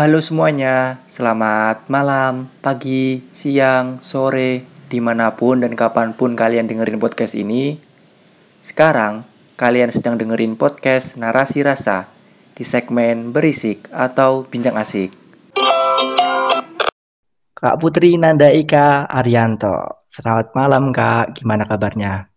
Halo semuanya, selamat malam, pagi, siang, sore, di mana pun dan kapan pun kalian dengerin podcast ini. Sekarang, kalian sedang dengerin podcast Narasi Rasa di segmen Berisik atau Bincang Asik. Kak Putri Nanda Ika Arianto, selamat malam Kak, gimana kabarnya?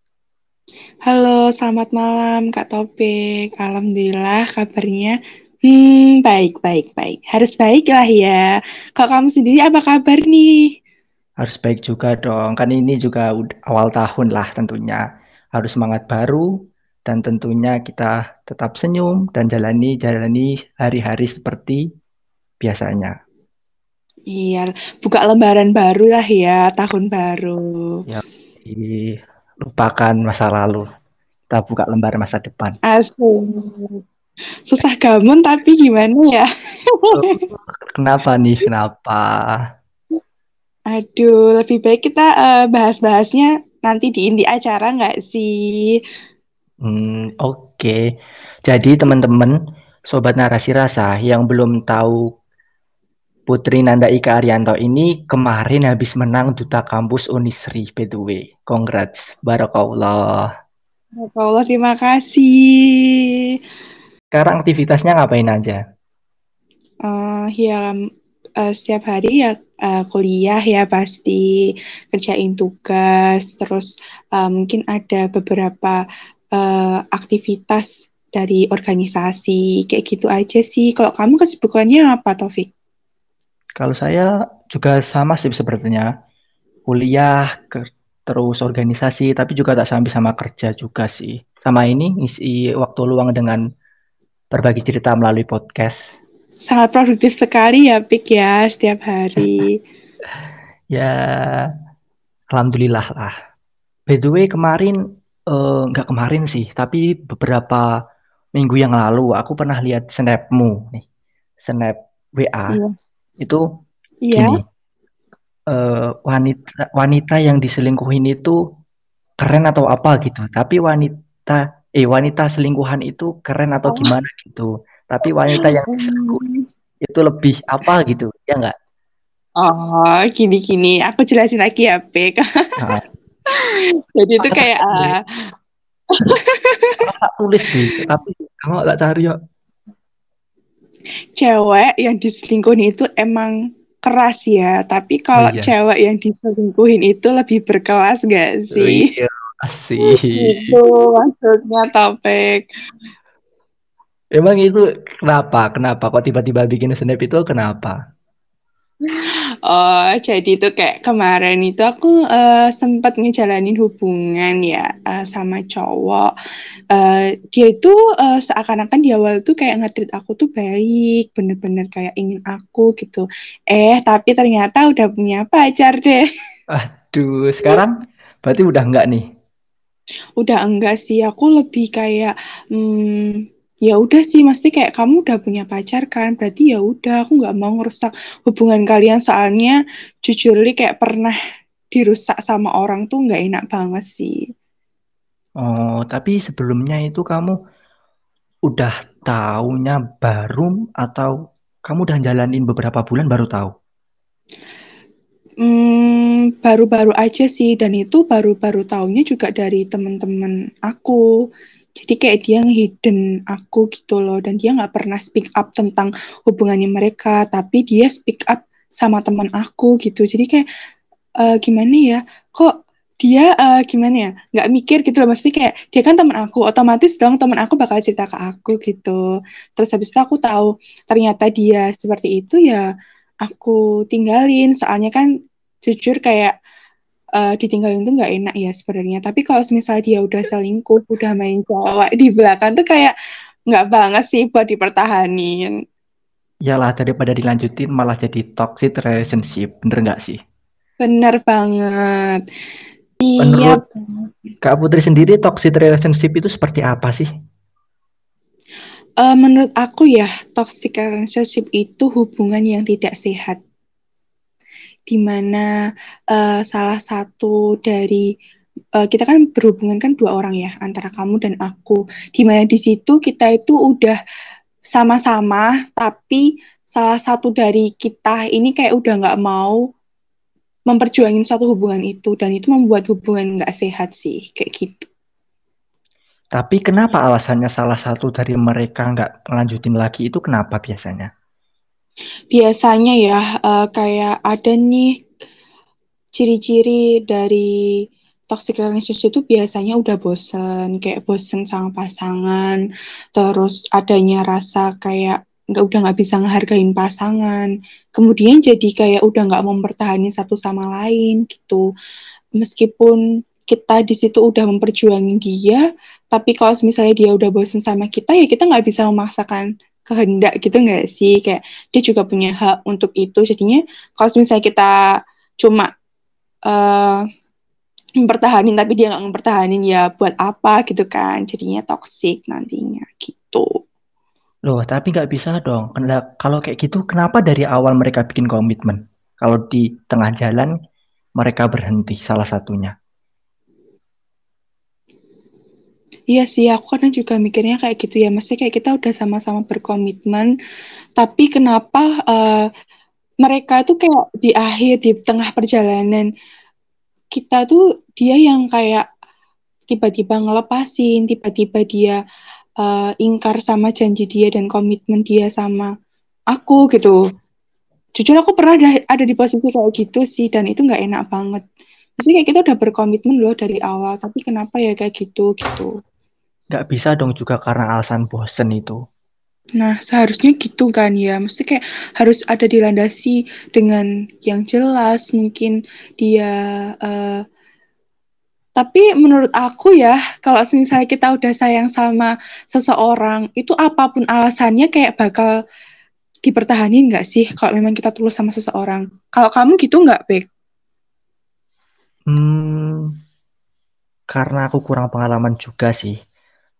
Halo, selamat malam Kak Topik. Alhamdulillah kabarnya Hmm, baik, baik, baik. Harus baik lah ya. Kalau kamu sendiri apa kabar nih? Harus baik juga dong. Kan ini juga awal tahun lah tentunya. Harus semangat baru dan tentunya kita tetap senyum dan jalani jalani hari-hari seperti biasanya. Iya, buka lembaran baru lah ya, tahun baru. Ya, lupakan masa lalu. Kita buka lembaran masa depan. Asik susah gamun tapi gimana ya? Kenapa nih? Kenapa? Aduh, lebih baik kita uh, bahas-bahasnya nanti di inti acara nggak sih? Hmm, oke. Okay. Jadi teman-teman, sobat narasi rasa yang belum tahu Putri Nanda Ika Arianto ini kemarin habis menang Duta Kampus Unisri, by the way. Congrats, Barakallah. Barakallah, terima kasih. Sekarang aktivitasnya ngapain aja? Uh, ya uh, setiap hari ya uh, kuliah ya pasti kerjain tugas terus uh, mungkin ada beberapa uh, aktivitas dari organisasi kayak gitu aja sih. Kalau kamu kesibukannya apa Taufik? Kalau saya juga sama sih sepertinya kuliah ke, terus organisasi tapi juga tak sampai sama kerja juga sih. Sama ini ngisi waktu luang dengan berbagi cerita melalui podcast. Sangat produktif sekali ya, Pik ya, setiap hari. ya, alhamdulillah lah. By the way, kemarin eh, nggak uh, kemarin sih, tapi beberapa minggu yang lalu aku pernah lihat snapmu nih, snap WA. Iya. Itu iya. gini, uh, wanita wanita yang diselingkuhin itu keren atau apa gitu, tapi wanita eh wanita selingkuhan itu keren atau oh. gimana gitu. Tapi wanita yang diselingkuhin itu lebih apa gitu, ya enggak? Oh, gini-gini. Aku jelasin lagi ya, Pek. Nah. Jadi itu kayak uh... tulis nih, tapi kamu nggak cari ya. Cewek yang diselingkuhin itu emang keras ya, tapi kalau oh, iya. cewek yang diselingkuhin itu lebih berkelas gak sih? Oh, iya, Asik. Itu maksudnya topik. Emang itu kenapa? Kenapa kok tiba-tiba bikin snap itu kenapa? Oh, jadi itu kayak kemarin itu aku uh, sempat ngejalanin hubungan ya uh, sama cowok. Uh, dia itu uh, seakan-akan di awal tuh kayak ngetrit aku tuh baik, bener-bener kayak ingin aku gitu. Eh, tapi ternyata udah punya pacar deh. Aduh, sekarang berarti udah enggak nih? Udah enggak sih, aku lebih kayak hmm, ya udah sih, mesti kayak kamu udah punya pacar kan, berarti ya udah aku nggak mau ngerusak hubungan kalian soalnya jujur li kayak pernah dirusak sama orang tuh nggak enak banget sih. Oh, tapi sebelumnya itu kamu udah taunya baru atau kamu udah jalanin beberapa bulan baru tahu? Hmm, baru-baru aja sih dan itu baru-baru tahunya juga dari teman-teman aku. Jadi kayak dia ngehidden aku gitu loh dan dia nggak pernah speak up tentang hubungannya mereka, tapi dia speak up sama teman aku gitu. Jadi kayak uh, gimana ya? Kok dia uh, gimana ya? Nggak mikir gitu loh. Maksudnya kayak dia kan teman aku, otomatis dong teman aku bakal cerita ke aku gitu. Terus habis itu aku tahu ternyata dia seperti itu ya aku tinggalin soalnya kan jujur kayak uh, ditinggalin tuh nggak enak ya sebenarnya. Tapi kalau misalnya dia udah selingkuh udah main cowok di belakang tuh kayak nggak banget sih buat dipertahanin. Yalah daripada dilanjutin malah jadi toxic relationship bener nggak sih? Bener banget. Menurut iya. Kak Putri sendiri toxic relationship itu seperti apa sih? Uh, menurut aku ya, toxic relationship itu hubungan yang tidak sehat. Di mana uh, salah satu dari uh, kita kan berhubungan kan dua orang ya, antara kamu dan aku. Di mana di situ kita itu udah sama-sama tapi salah satu dari kita ini kayak udah nggak mau memperjuangin satu hubungan itu dan itu membuat hubungan nggak sehat sih kayak gitu. Tapi kenapa alasannya salah satu dari mereka nggak lanjutin lagi itu kenapa biasanya? Biasanya ya uh, kayak ada nih ciri-ciri dari toxic relationship itu biasanya udah bosen, kayak bosen sama pasangan, terus adanya rasa kayak nggak udah nggak bisa ngehargain pasangan kemudian jadi kayak udah nggak mempertahankan satu sama lain gitu. Meskipun kita di situ udah memperjuangin dia tapi kalau misalnya dia udah bosen sama kita ya kita nggak bisa memaksakan kehendak gitu nggak sih kayak dia juga punya hak untuk itu jadinya kalau misalnya kita cuma uh, mempertahanin tapi dia nggak mempertahanin ya buat apa gitu kan jadinya toxic nantinya gitu Loh, tapi nggak bisa dong. Kalau kayak gitu, kenapa dari awal mereka bikin komitmen? Kalau di tengah jalan mereka berhenti, salah satunya. Iya sih, aku kadang juga mikirnya kayak gitu ya. Maksudnya kayak kita udah sama-sama berkomitmen, tapi kenapa uh, mereka tuh kayak di akhir, di tengah perjalanan, kita tuh dia yang kayak tiba-tiba ngelepasin, tiba-tiba dia uh, ingkar sama janji dia dan komitmen dia sama aku gitu. Jujur aku pernah ada, ada di posisi kayak gitu sih dan itu nggak enak banget. Maksudnya kayak kita udah berkomitmen loh dari awal, tapi kenapa ya kayak gitu gitu. Nggak bisa dong juga karena alasan bosen itu. Nah, seharusnya gitu kan ya. Mesti kayak harus ada dilandasi dengan yang jelas. Mungkin dia uh, tapi menurut aku ya, kalau misalnya kita udah sayang sama seseorang, itu apa pun alasannya kayak bakal dipertahanin nggak sih kalau memang kita tulus sama seseorang? Kalau kamu gitu nggak, Bek? Hmm, karena aku kurang pengalaman juga sih.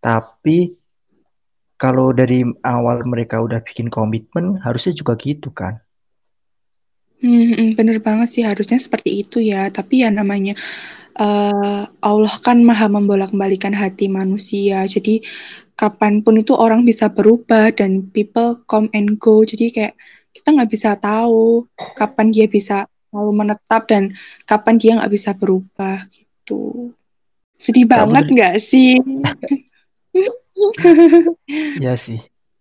Tapi kalau dari awal mereka udah bikin komitmen, harusnya juga gitu kan? Hmm, hmm bener banget sih harusnya seperti itu ya. Tapi ya namanya uh, Allah kan maha membolak-balikan hati manusia. Jadi kapan pun itu orang bisa berubah dan people come and go. Jadi kayak kita nggak bisa tahu kapan dia bisa lalu menetap dan kapan dia nggak bisa berubah gitu. Sedih banget nggak sih? ya sih.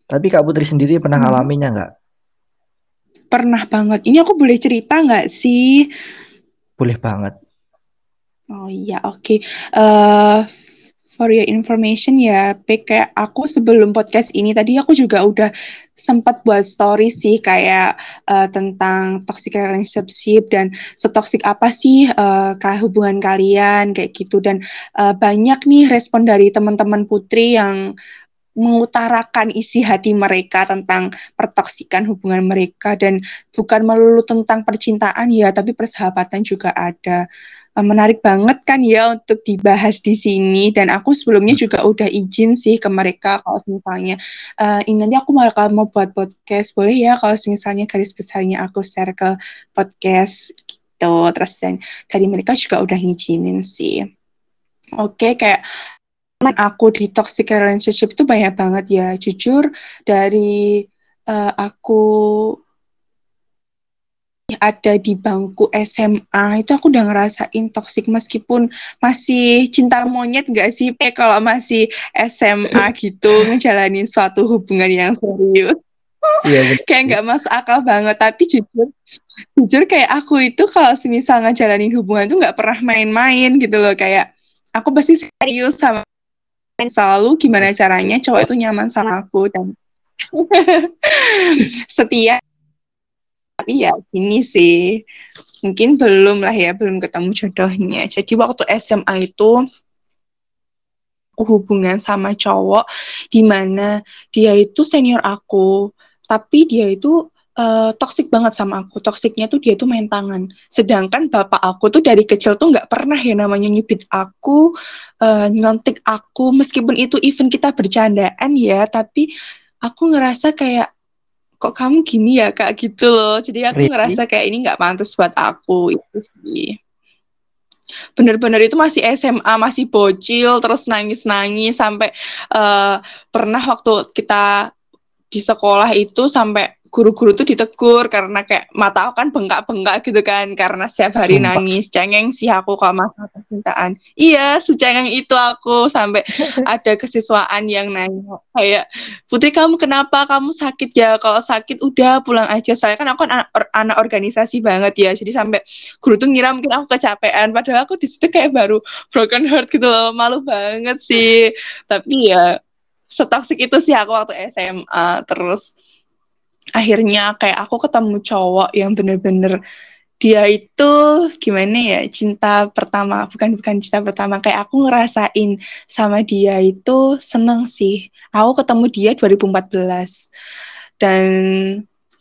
Tapi Kak Putri sendiri pernah hmm. ngalaminya nggak? Pernah banget. Ini aku boleh cerita nggak sih? Boleh banget. Oh iya, oke. Okay. Uh, eh, for your information ya, kayak aku sebelum podcast ini tadi aku juga udah sempat buat story sih kayak uh, tentang toxic relationship dan setoksik apa sih uh, hubungan kalian kayak gitu. Dan uh, banyak nih respon dari teman-teman Putri yang mengutarakan isi hati mereka tentang pertoksikan hubungan mereka. Dan bukan melulu tentang percintaan ya tapi persahabatan juga ada Eh, menarik banget kan ya untuk dibahas di sini. Dan aku sebelumnya juga udah izin sih ke mereka kalau misalnya uh, ini nanti aku bakal mau buat podcast boleh ya kalau misalnya garis besarnya aku share ke podcast gitu. Terus dan dari mereka juga udah ngizinin sih. Oke okay, kayak aku di toxic relationship itu banyak banget ya. Jujur dari uh, aku ada di bangku SMA itu aku udah ngerasain toxic meskipun masih cinta monyet gak sih eh kalau masih SMA gitu ngejalanin suatu hubungan yang serius. Iya, kayak nggak masuk akal banget. Tapi jujur jujur kayak aku itu kalau semisal ngejalanin hubungan tuh nggak pernah main-main gitu loh. Kayak aku pasti serius sama selalu gimana caranya cowok itu nyaman sama aku dan setia tapi ya gini sih. Mungkin belum lah ya belum ketemu jodohnya. Jadi waktu SMA itu hubungan sama cowok di mana dia itu senior aku. Tapi dia itu uh, toksik banget sama aku. Toksiknya tuh dia tuh main tangan. Sedangkan bapak aku tuh dari kecil tuh nggak pernah ya namanya nyubit aku uh, nyontik aku. Meskipun itu event kita bercandaan ya tapi aku ngerasa kayak kok kamu gini ya kak? Gitu loh. Jadi aku ngerasa kayak ini nggak pantas buat aku itu sih. Bener-bener itu masih SMA masih bocil terus nangis-nangis sampai uh, pernah waktu kita di sekolah itu sampai guru-guru tuh ditegur karena kayak mata aku kan bengkak-bengkak gitu kan karena setiap hari Sumpah. nangis cengeng sih aku kalau masalah percintaan. Iya secengeng itu aku sampai ada kesiswaan yang nanya kayak Putri kamu kenapa? Kamu sakit ya? Kalau sakit udah pulang aja. Saya kan aku kan anak, anak organisasi banget ya jadi sampai guru tuh ngira mungkin aku kecapean. Padahal aku di situ kayak baru broken heart gitu loh malu banget sih. Tapi ya setoksik itu sih aku waktu SMA terus akhirnya kayak aku ketemu cowok yang bener-bener dia itu gimana ya cinta pertama bukan bukan cinta pertama kayak aku ngerasain sama dia itu seneng sih. Aku ketemu dia 2014 dan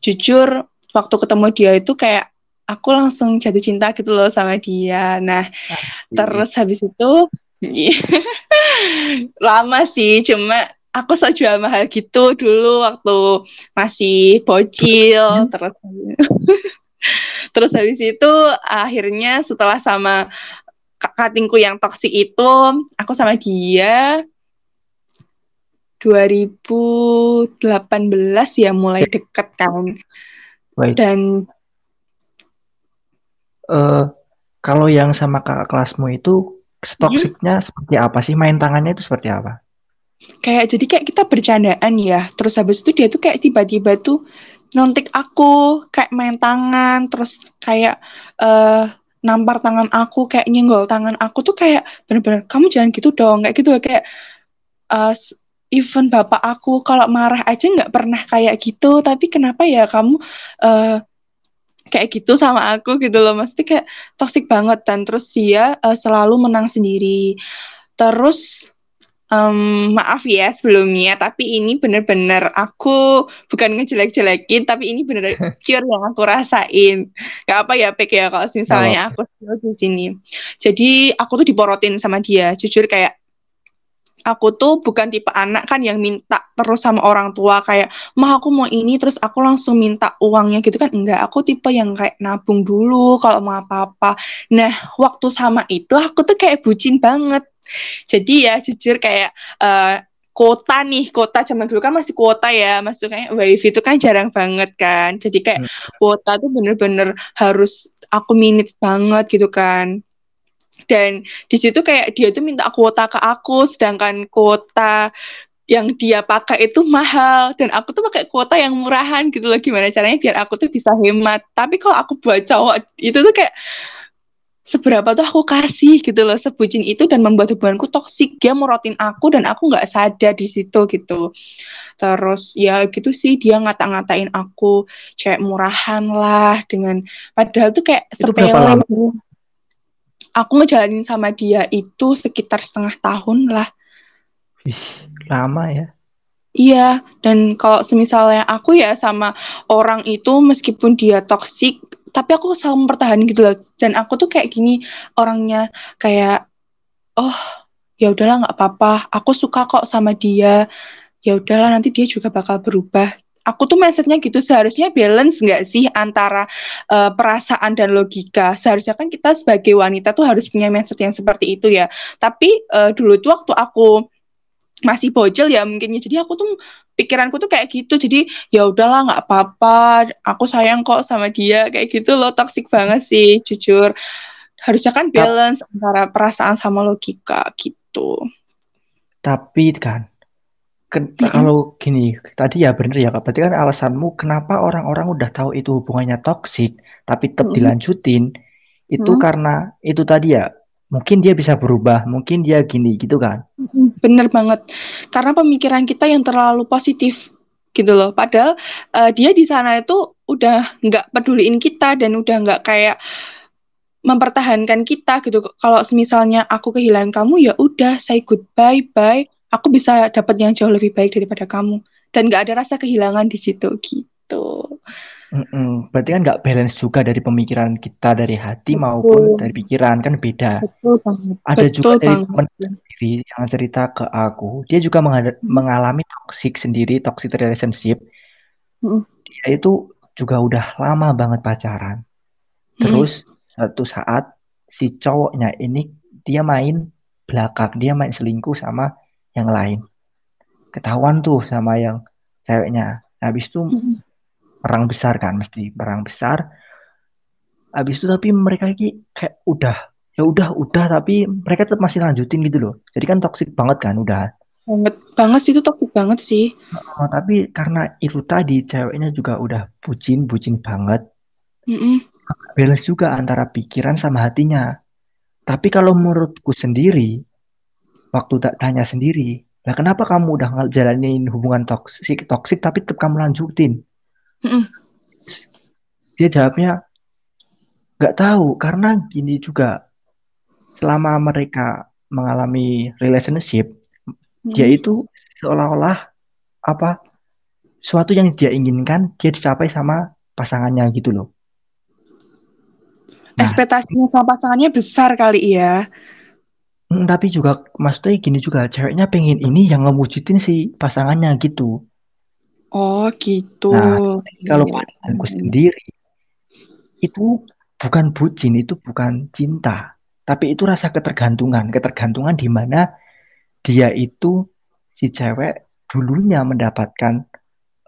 jujur waktu ketemu dia itu kayak aku langsung jatuh cinta gitu loh sama dia. Nah terus habis itu lama sih cuma aku sok jual mahal gitu dulu waktu masih bocil terus terus habis itu akhirnya setelah sama katingku yang toksik itu aku sama dia 2018 ya mulai deket kan. Baik. dan uh, kalau yang sama kakak kelasmu itu toksiknya hmm? seperti apa sih? Main tangannya itu seperti apa kayak jadi kayak kita bercandaan ya. Terus habis itu dia tuh kayak tiba-tiba tuh nontik aku kayak main tangan terus kayak uh, nampar tangan aku kayak nyenggol tangan aku tuh kayak bener-bener kamu jangan gitu dong kayak gitu kayak uh, even bapak aku kalau marah aja nggak pernah kayak gitu. Tapi kenapa ya kamu uh, kayak gitu sama aku gitu loh. Mesti kayak toxic banget dan terus dia uh, selalu menang sendiri. Terus Um, maaf ya sebelumnya, tapi ini bener-bener aku bukan ngejelek-jelekin, tapi ini bener pure yang aku rasain. Gak apa ya, Pek ya, kalau misalnya aku di sini. Jadi aku tuh diporotin sama dia, jujur kayak aku tuh bukan tipe anak kan yang minta terus sama orang tua kayak mah aku mau ini terus aku langsung minta uangnya gitu kan enggak aku tipe yang kayak nabung dulu kalau mau apa-apa nah waktu sama itu aku tuh kayak bucin banget jadi ya jujur kayak uh, kota nih kota zaman dulu kan masih kuota ya maksudnya wifi itu kan jarang banget kan. Jadi kayak hmm. kuota tuh bener-bener harus aku minit banget gitu kan. Dan di situ kayak dia tuh minta kuota ke aku sedangkan kuota yang dia pakai itu mahal. Dan aku tuh pakai kuota yang murahan gitu loh gimana caranya biar aku tuh bisa hemat. Tapi kalau aku buat cowok itu tuh kayak seberapa tuh aku kasih gitu loh sebucin itu dan membuat hubunganku toksik. Dia merotin aku dan aku nggak sadar di situ gitu. Terus ya gitu sih dia ngata-ngatain aku cewek murahan lah dengan padahal tuh kayak sepele aku ngejalanin sama dia itu sekitar setengah tahun lah. Ih, lama ya. Iya, dan kalau semisalnya aku ya sama orang itu meskipun dia toksik, tapi aku selalu mempertahankan gitu loh. Dan aku tuh kayak gini orangnya kayak oh ya udahlah nggak apa-apa. Aku suka kok sama dia. Ya udahlah nanti dia juga bakal berubah. Aku tuh mindsetnya gitu seharusnya balance nggak sih antara uh, perasaan dan logika? Seharusnya kan kita sebagai wanita tuh harus punya mindset yang seperti itu ya. Tapi uh, dulu tuh waktu aku masih bocil ya mungkin ya. jadi aku tuh pikiranku tuh kayak gitu. Jadi ya udahlah nggak apa-apa. Aku sayang kok sama dia. Kayak gitu loh toksik banget sih jujur. Harusnya kan balance tapi, antara perasaan sama logika gitu. Tapi kan kalau gini tadi ya bener ya kak. Berarti kan alasanmu kenapa orang-orang udah tahu itu hubungannya toksik tapi tetap mm -hmm. dilanjutin itu mm -hmm. karena itu tadi ya mungkin dia bisa berubah, mungkin dia gini gitu kan. Bener banget. Karena pemikiran kita yang terlalu positif gitu loh. Padahal uh, dia di sana itu udah nggak peduliin kita dan udah nggak kayak mempertahankan kita gitu. Kalau misalnya aku kehilangan kamu ya udah say goodbye bye. Aku bisa dapat yang jauh lebih baik daripada kamu dan nggak ada rasa kehilangan di situ gitu. Mm-mm. Berarti kan nggak balance juga dari pemikiran kita dari hati Betul. maupun dari pikiran kan beda. Betul banget. Ada Betul juga dari teman sendiri yang cerita ke aku, dia juga hmm. mengalami toxic sendiri, toxic relationship. Hmm. Dia itu juga udah lama banget pacaran. Terus hmm. satu saat si cowoknya ini dia main belakang, dia main selingkuh sama yang lain. Ketahuan tuh sama yang ceweknya. Habis itu hmm perang besar kan mesti perang besar. Habis itu tapi mereka ini kayak udah ya udah udah tapi mereka tetap masih lanjutin gitu loh. Jadi kan toksik banget kan udah. Banget banget sih itu toksik banget sih. Oh, tapi karena itu tadi ceweknya juga udah bucin bucin banget. Mm -mm. balance juga antara pikiran sama hatinya. Tapi kalau menurutku sendiri waktu tak tanya sendiri lah kenapa kamu udah ngejalanin hubungan toksik toksik tapi tetap kamu lanjutin mm -mm. dia jawabnya nggak tahu karena gini juga. Selama mereka mengalami relationship Hmm. dia itu seolah-olah apa suatu yang dia inginkan dia dicapai sama pasangannya gitu loh. Nah, ekspektasinya sama pasangannya besar kali ya mm, tapi juga maksudnya gini juga ceweknya pengen ini yang ngemujudin si pasangannya gitu oh gitu nah kalau Iya. pandanganku sendiri itu bukan bucin itu bukan cinta tapi itu rasa ketergantungan ketergantungan di mana dia itu si cewek dulunya mendapatkan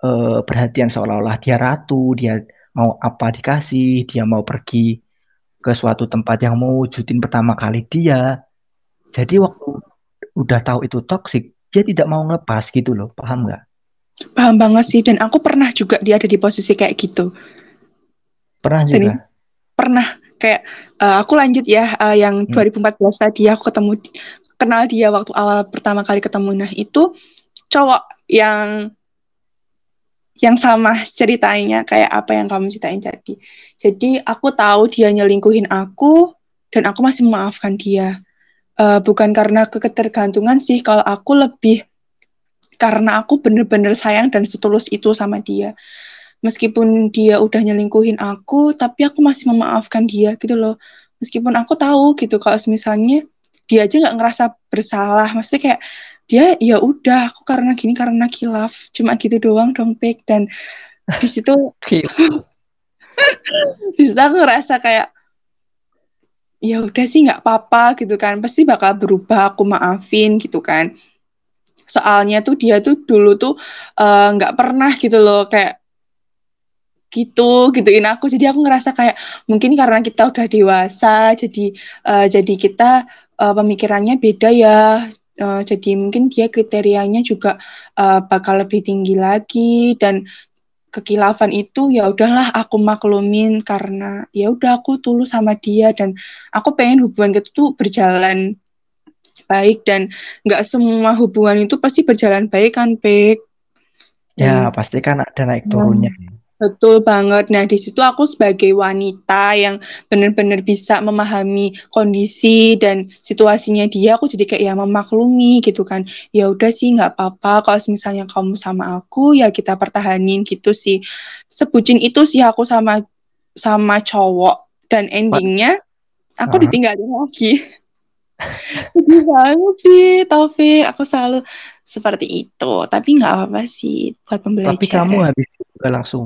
uh, perhatian seolah-olah dia ratu, dia mau apa dikasih, dia mau pergi ke suatu tempat yang mau wujudin pertama kali dia. Jadi waktu udah tahu itu toksik, dia tidak mau ngelepas gitu loh, paham nggak? Paham banget sih, dan aku pernah juga dia ada di posisi kayak gitu. Pernah juga? Dan pernah, kayak uh, aku lanjut ya, uh, yang hmm. 2014 tadi aku ketemu kenal dia waktu awal pertama kali ketemu nah itu cowok yang yang sama ceritanya kayak apa yang kamu ceritain tadi. Jadi aku tahu dia nyelingkuhin aku dan aku masih memaafkan dia. Uh, bukan karena ketergantungan sih, kalau aku lebih karena aku bener-bener sayang dan setulus itu sama dia. Meskipun dia udah nyelingkuhin aku, tapi aku masih memaafkan dia gitu loh. Meskipun aku tahu gitu kalau misalnya dia aja nggak ngerasa bersalah. Maksudnya kayak dia ya udah aku karena gini karena kilaf. Cuma gitu doang dong pek. Dan di situ di situ aku ngerasa kayak ya udah sih nggak apa-apa gitu kan. Pasti bakal berubah aku maafin gitu kan soalnya tuh dia tuh dulu tuh eh, nggak uh, pernah gitu loh kayak gitu gituin aku jadi aku ngerasa kayak mungkin karena kita udah dewasa jadi uh, jadi kita uh, pemikirannya beda ya. Uh, jadi mungkin dia kriterianya juga uh, bakal lebih tinggi lagi dan kekilafan itu ya udahlah aku maklumin karena ya udah aku tulus sama dia dan aku pengen hubungan itu tuh berjalan baik dan nggak semua hubungan itu pasti berjalan baik kan Pek ya pasti kan ada naik turunnya ya. Betul banget. Nah, di situ aku sebagai wanita yang benar-benar bisa memahami kondisi dan situasinya dia, aku jadi kayak ya memaklumi gitu kan. Ya udah sih nggak apa-apa kalau misalnya kamu sama aku ya kita pertahanin gitu sih. Sebutin itu sih aku sama sama cowok dan endingnya aku uh. ditinggalin lagi. Sedih banget sih Taufik, aku selalu seperti itu. Tapi nggak apa-apa sih buat pembelajaran. Tapi kamu habis juga langsung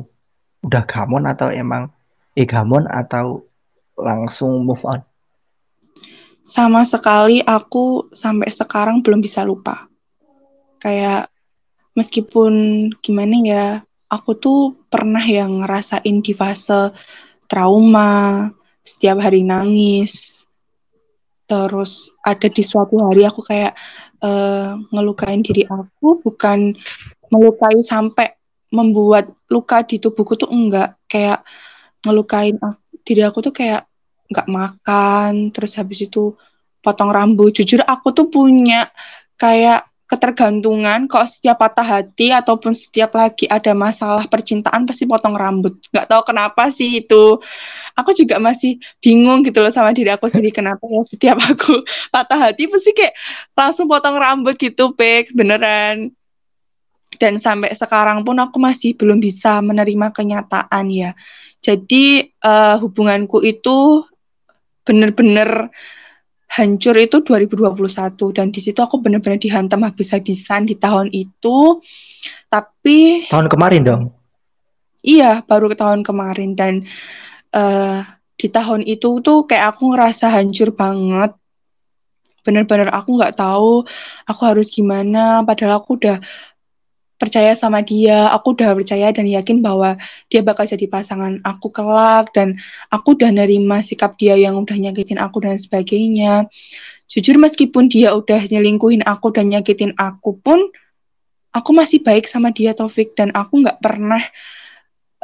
udah gamon atau emang eh gamon atau langsung move on? Sama sekali aku sampai sekarang belum bisa lupa. Kayak meskipun gimana ya, aku tuh pernah yang ngerasain di fase trauma, setiap hari nangis. Terus ada di suatu hari aku kayak uh, ngelukain diri aku bukan melukai sampai membuat luka di tubuhku tuh enggak. Kayak ngelukain aku, diri aku tuh kayak nggak makan terus habis itu potong rambut. Jujur aku tuh punya kayak ketergantungan kok setiap patah hati ataupun setiap lagi ada masalah percintaan pasti potong rambut. Nggak tahu kenapa sih itu. Aku juga masih bingung gitu loh sama diri aku sendiri kenapa ya setiap aku patah hati pasti kayak langsung potong rambut gitu pek. Beneran. Dan sampai sekarang pun aku masih belum bisa menerima kenyataan ya. Jadi uh, hubunganku itu benar-benar hancur itu 2021 dan di situ aku benar-benar dihantam habis-habisan di tahun itu. Tapi tahun kemarin dong. Iya, baru ke tahun kemarin dan uh, di tahun itu tuh kayak aku ngerasa hancur banget. Bener-bener aku nggak tahu aku harus gimana. Padahal aku udah percaya sama dia, aku udah percaya dan yakin bahwa dia bakal jadi pasangan aku kelak dan aku udah nerima sikap dia yang udah nyakitin aku dan sebagainya. Jujur meskipun dia udah nyelingkuhin aku dan nyakitin aku pun, aku masih baik sama dia Taufik dan aku nggak pernah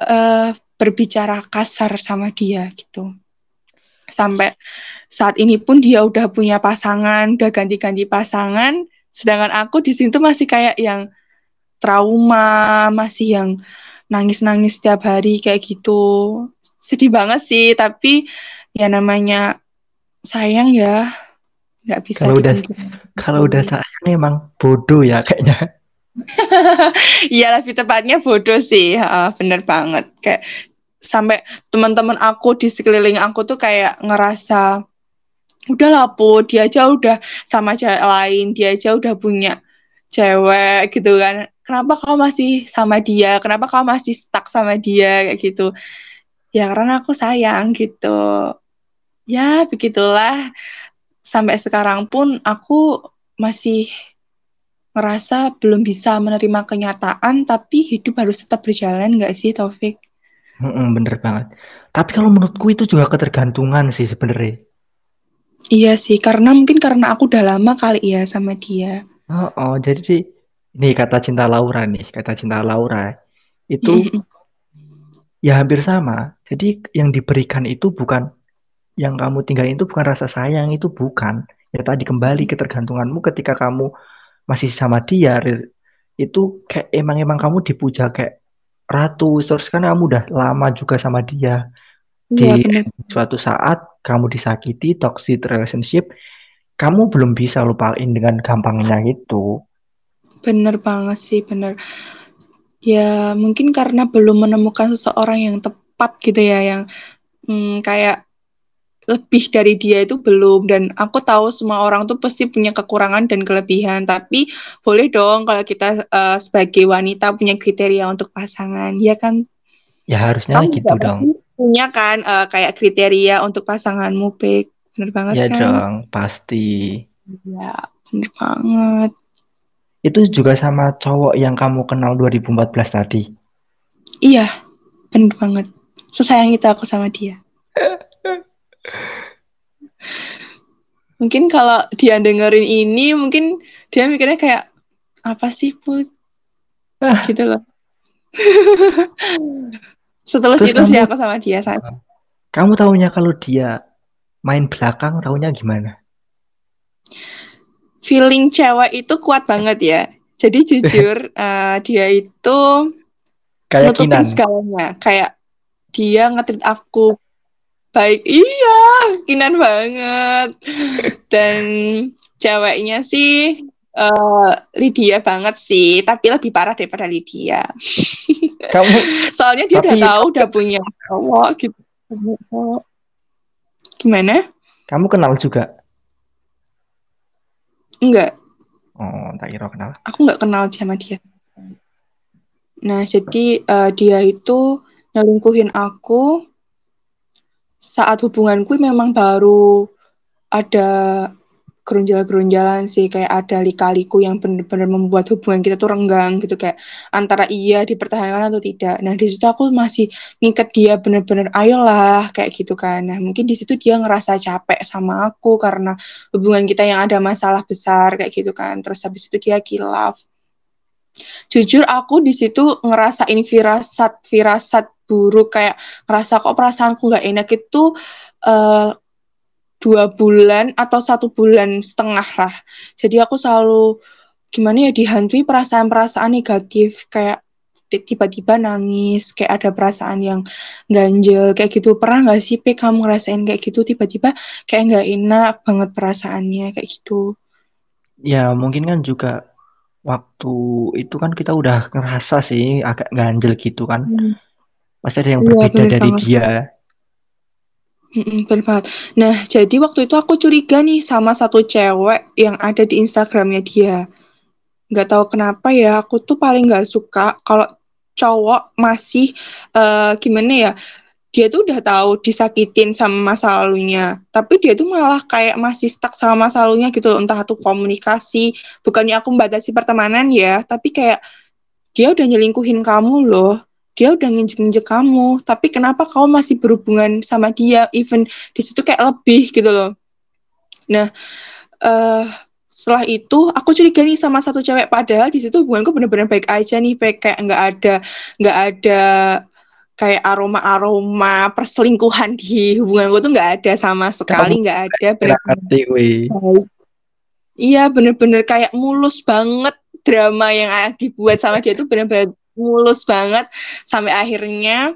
uh, berbicara kasar sama dia gitu. Sampai saat ini pun dia udah punya pasangan, udah ganti-ganti pasangan, sedangkan aku di situ masih kayak yang trauma, masih yang nangis-nangis setiap hari kayak gitu. Sedih banget sih, tapi ya namanya sayang ya nggak bisa kalau udah kalau udah sayang emang bodoh ya kayaknya. Iya lebih tepatnya bodoh sih uh, bener banget. Kayak sampai teman-teman aku di sekeliling aku tuh kayak ngerasa udah lapu dia aja udah sama cewek lain dia aja udah punya cewek gitu kan kenapa kau masih sama dia kenapa kau masih stuck sama dia kayak gitu ya karena aku sayang gitu ya begitulah sampai sekarang pun aku masih merasa belum bisa menerima kenyataan tapi hidup harus tetap berjalan nggak sih Taufik? Mm bener banget. Tapi kalau menurutku itu juga ketergantungan sih sebenarnya. Iya sih, karena mungkin karena aku udah lama kali ya sama dia. Oh, oh jadi sih ini kata cinta Laura nih, kata cinta Laura itu ya hampir sama. Jadi yang diberikan itu bukan yang kamu tinggalin itu bukan rasa sayang, itu bukan. Ya tadi kembali ketergantunganmu ketika kamu masih sama dia itu kayak emang-emang kamu dipuja kayak ratu terus kan kamu udah lama juga sama dia ya, di bener. suatu saat kamu disakiti toxic relationship kamu belum bisa lupain dengan gampangnya gitu Bener banget sih, bener. Ya mungkin karena belum menemukan seseorang yang tepat gitu ya, yang hmm, kayak lebih dari dia itu belum. Dan aku tahu semua orang tuh pasti punya kekurangan dan kelebihan. Tapi boleh dong kalau kita uh, sebagai wanita punya kriteria untuk pasangan ya kan? Ya harusnya Kamu gitu dong. punya kan uh, kayak kriteria untuk pasanganmu Pek bener banget ya kan? dong pasti. Ya bener banget itu juga sama cowok yang kamu kenal 2014 tadi. Iya, benar banget. Sesayang itu aku sama dia. mungkin kalau dia dengerin ini, mungkin dia mikirnya kayak, apa sih, Put? Ah. Gitu loh. Setelah itu kamu, sih aku sama dia. Saat. Kamu tahunya kalau dia main belakang, tahunya gimana? Feeling cewek itu kuat banget ya. Jadi jujur uh, dia itu kayak nutupin kinan. segalanya. Kayak dia ngetrit aku baik. Iya, kinan banget. Dan ceweknya sih uh, Lydia banget sih, tapi lebih parah daripada Lydia. Kamu soalnya dia tapi... udah tahu udah punya cowok gitu. Gimana? Kamu kenal juga? Enggak. Oh, tak kira kenal. Aku nggak kenal sama dia. Nah, jadi uh, dia itu nyelingkuhin aku saat hubunganku memang baru ada gerunjal-gerunjalan sih kayak ada lika-liku yang benar-benar membuat hubungan kita tuh renggang gitu kayak antara iya dipertahankan atau tidak. Nah di situ aku masih ngikat dia benar-benar ayolah kayak gitu kan. Nah mungkin di situ dia ngerasa capek sama aku karena hubungan kita yang ada masalah besar kayak gitu kan. Terus habis itu dia kilaf. Jujur aku di situ ngerasain firasat firasat buruk kayak ngerasa kok perasaanku nggak enak itu uh, dua bulan atau satu bulan setengah lah. Jadi aku selalu gimana ya dihantui perasaan-perasaan negatif kayak tiba-tiba nangis, kayak ada perasaan yang ganjel, kayak gitu. Pernah nggak sih, Pe, kamu ngerasain kayak gitu, tiba-tiba kayak nggak enak banget perasaannya, kayak gitu? Ya, mungkin kan juga waktu itu kan kita udah ngerasa sih agak ganjel gitu kan. Hmm. Pasti ada yang iya, berbeda ya, dari banget. dia. Mm-mm, benar Nah, jadi waktu itu aku curiga nih sama satu cewek yang ada di Instagramnya dia. Gak tahu kenapa ya, aku tuh paling gak suka kalau cowok masih uh, gimana ya, dia tuh udah tahu disakitin sama masa lalunya, tapi dia tuh malah kayak masih stuck sama masa lalunya gitu loh, entah itu komunikasi, bukannya aku membatasi pertemanan ya, tapi kayak dia udah nyelingkuhin kamu loh dia udah nginjek-nginjek kamu. Tapi kenapa kamu masih berhubungan sama dia? Even di situ kayak lebih gitu loh. Nah uh, setelah itu aku curiga nih sama satu cewek. Padahal di situ hubunganku bener-bener baik aja nih baik kayak nggak ada nggak ada kayak aroma-aroma perselingkuhan di hubunganku tuh nggak ada sama sekali nggak ada bener-bener iya bener-bener kayak mulus banget drama yang dibuat sama dia tuh bener-bener mulus banget. Sampai akhirnya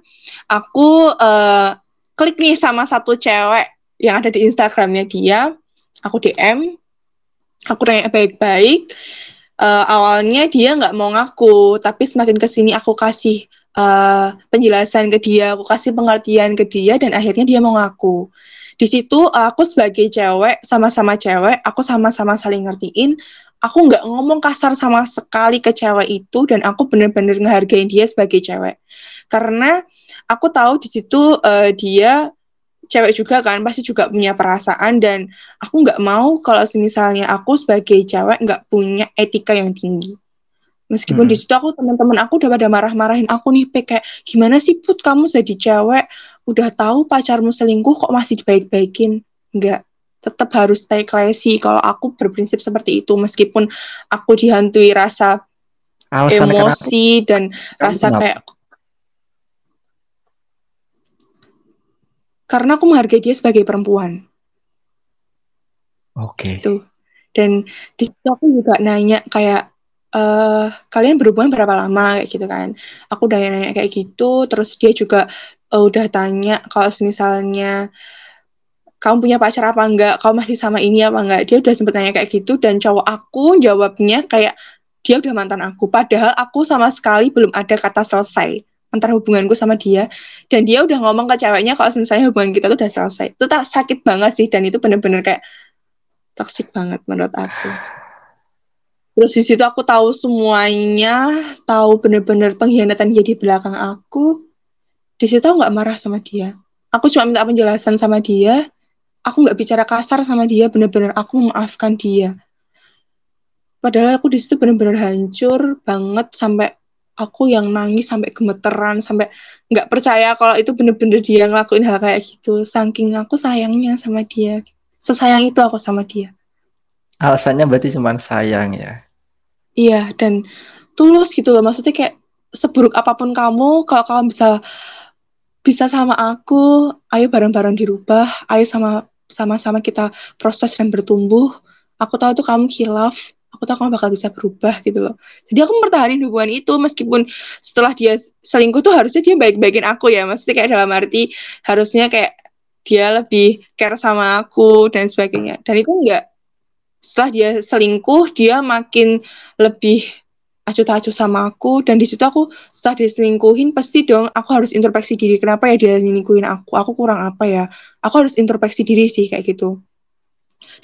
aku uh, klik nih sama satu cewek yang ada di Instagramnya dia. Aku DM aku tanya baik-baik. Uh, awalnya dia nggak mau ngaku tapi semakin ke sini aku kasih uh, penjelasan ke dia aku kasih pengertian ke dia dan akhirnya dia mau ngaku. Di situ aku sebagai cewek sama-sama cewek aku sama-sama saling ngertiin aku nggak ngomong kasar sama sekali ke cewek itu dan aku bener-bener ngehargain dia sebagai cewek. Karena aku tahu di situ uh, dia cewek juga kan pasti juga punya perasaan dan aku nggak mau kalau misalnya aku sebagai cewek nggak punya etika yang tinggi. Meskipun hmm. di situ aku teman-teman aku udah pada marah-marahin aku nih kayak gimana sih put? Kamu jadi cewek? Udah tahu pacarmu selingkuh kok masih dibaik-baikin? Nggak tetap harus stay classy. Kalau aku berprinsip seperti itu, meskipun aku dihantui rasa Alasan emosi kenapa? dan rasa kenapa? kayak karena aku menghargai dia sebagai perempuan. Oke. Okay. Gitu. Dan di situ aku juga nanya kayak uh, kalian berhubungan berapa lama kayak gitu kan. Aku udah nanya kayak gitu, terus dia juga uh, udah tanya kalau misalnya kamu punya pacar apa enggak, kamu masih sama ini apa enggak. Dia udah sempet nanya kayak gitu dan cowok aku jawabnya kayak dia udah mantan aku. Padahal aku sama sekali belum ada kata selesai antara hubunganku sama dia dan dia udah ngomong ke ceweknya kalau misalnya hubungan kita tuh udah selesai. Itu tak sakit banget sih dan itu bener-bener kayak toksik banget menurut aku. Terus di situ aku tahu semuanya, tahu bener-bener pengkhianatan dia di belakang aku. Di situ aku nggak marah sama dia. Aku cuma minta penjelasan sama dia, aku nggak bicara kasar sama dia bener-bener aku memaafkan dia. Padahal aku di situ bener-bener hancur banget sampai aku yang nangis sampai gemeteran sampai nggak percaya kalau itu bener-bener dia ngelakuin hal kayak gitu. Saking aku sayangnya sama dia. Sesayang itu aku sama dia. Alasannya berarti cuma sayang ya? Iya dan tulus gitu loh. Maksudnya kayak seburuk apa pun kamu kalau kamu bisa bisa sama aku ayo bareng-bareng dirubah ayo sama sama-sama kita proses dan bertumbuh aku tahu tuh kamu hilaf aku tahu kamu bakal bisa berubah gitu loh. Jadi aku mempertahankan hubungan itu meskipun setelah dia selingkuh tuh harusnya dia baik-baikin aku ya. Maksudnya kayak dalam arti harusnya kayak dia lebih care sama aku dan sebagainya. Dan itu enggak. Setelah dia selingkuh dia makin lebih acuh tak acuh sama aku dan di situ aku setelah diselingkuhin pasti dong aku harus introspeksi diri. Kenapa ya dia selingkuhin aku? Aku kurang apa ya? Aku harus introspeksi diri sih kayak gitu.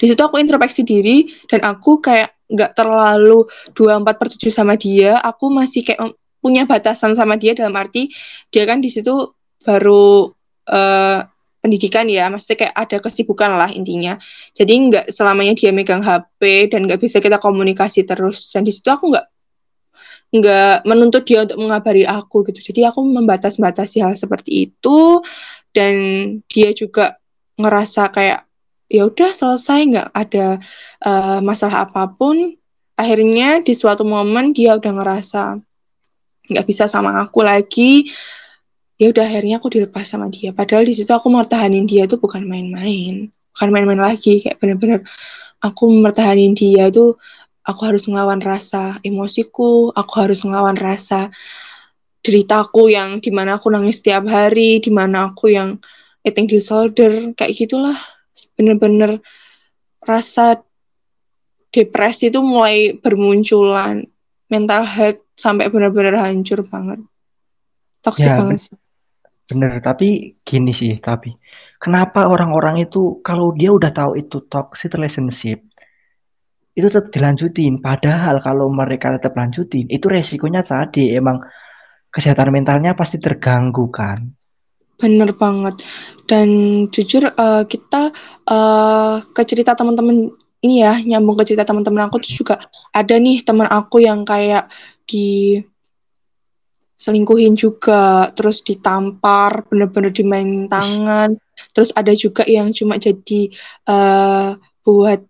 Di situ aku introspeksi diri dan aku kayak nggak terlalu dua empat per tujuh sama dia. Aku masih kayak punya batasan sama dia dalam arti dia kan di situ baru uh, pendidikan ya, maksudnya kayak ada kesibukan lah intinya. Jadi nggak selamanya dia megang HP dan nggak bisa kita komunikasi terus. Dan di situ aku nggak nggak menuntut dia untuk mengabari aku gitu. Jadi aku membatas-batasi hal seperti itu dan dia juga ngerasa kayak ya udah selesai nggak ada uh, masalah apa pun. Akhirnya di suatu momen dia udah ngerasa nggak bisa sama aku lagi. Ya udah akhirnya aku dilepas sama dia. Padahal di situ aku mertahanin dia itu bukan main-main, bukan main-main lagi kayak bener-bener aku mertahanin dia tuh aku harus ngelawan rasa emosiku, aku harus ngelawan rasa deritaku yang di mana aku nangis setiap hari, di mana aku yang eating disorder, kayak gitulah. Bener-bener rasa depresi itu mulai bermunculan, mental health sampai bener-bener hancur banget. Toxic ya, banget sih. Bener, tapi gini sih, tapi kenapa orang-orang itu kalau dia udah tahu itu toxic relationship, itu tetap dilanjutin. Padahal kalau mereka tetap lanjutin, itu resikonya tadi emang kesehatan mentalnya pasti terganggu kan. Bener banget. Dan jujur uh, kita uh, ke cerita teman-teman ini ya, nyambung ke cerita teman-teman aku tuh juga ada nih teman aku yang kayak di selingkuhin juga, terus ditampar, bener-bener dimainin tangan. Terus ada juga yang cuma jadi uh, buat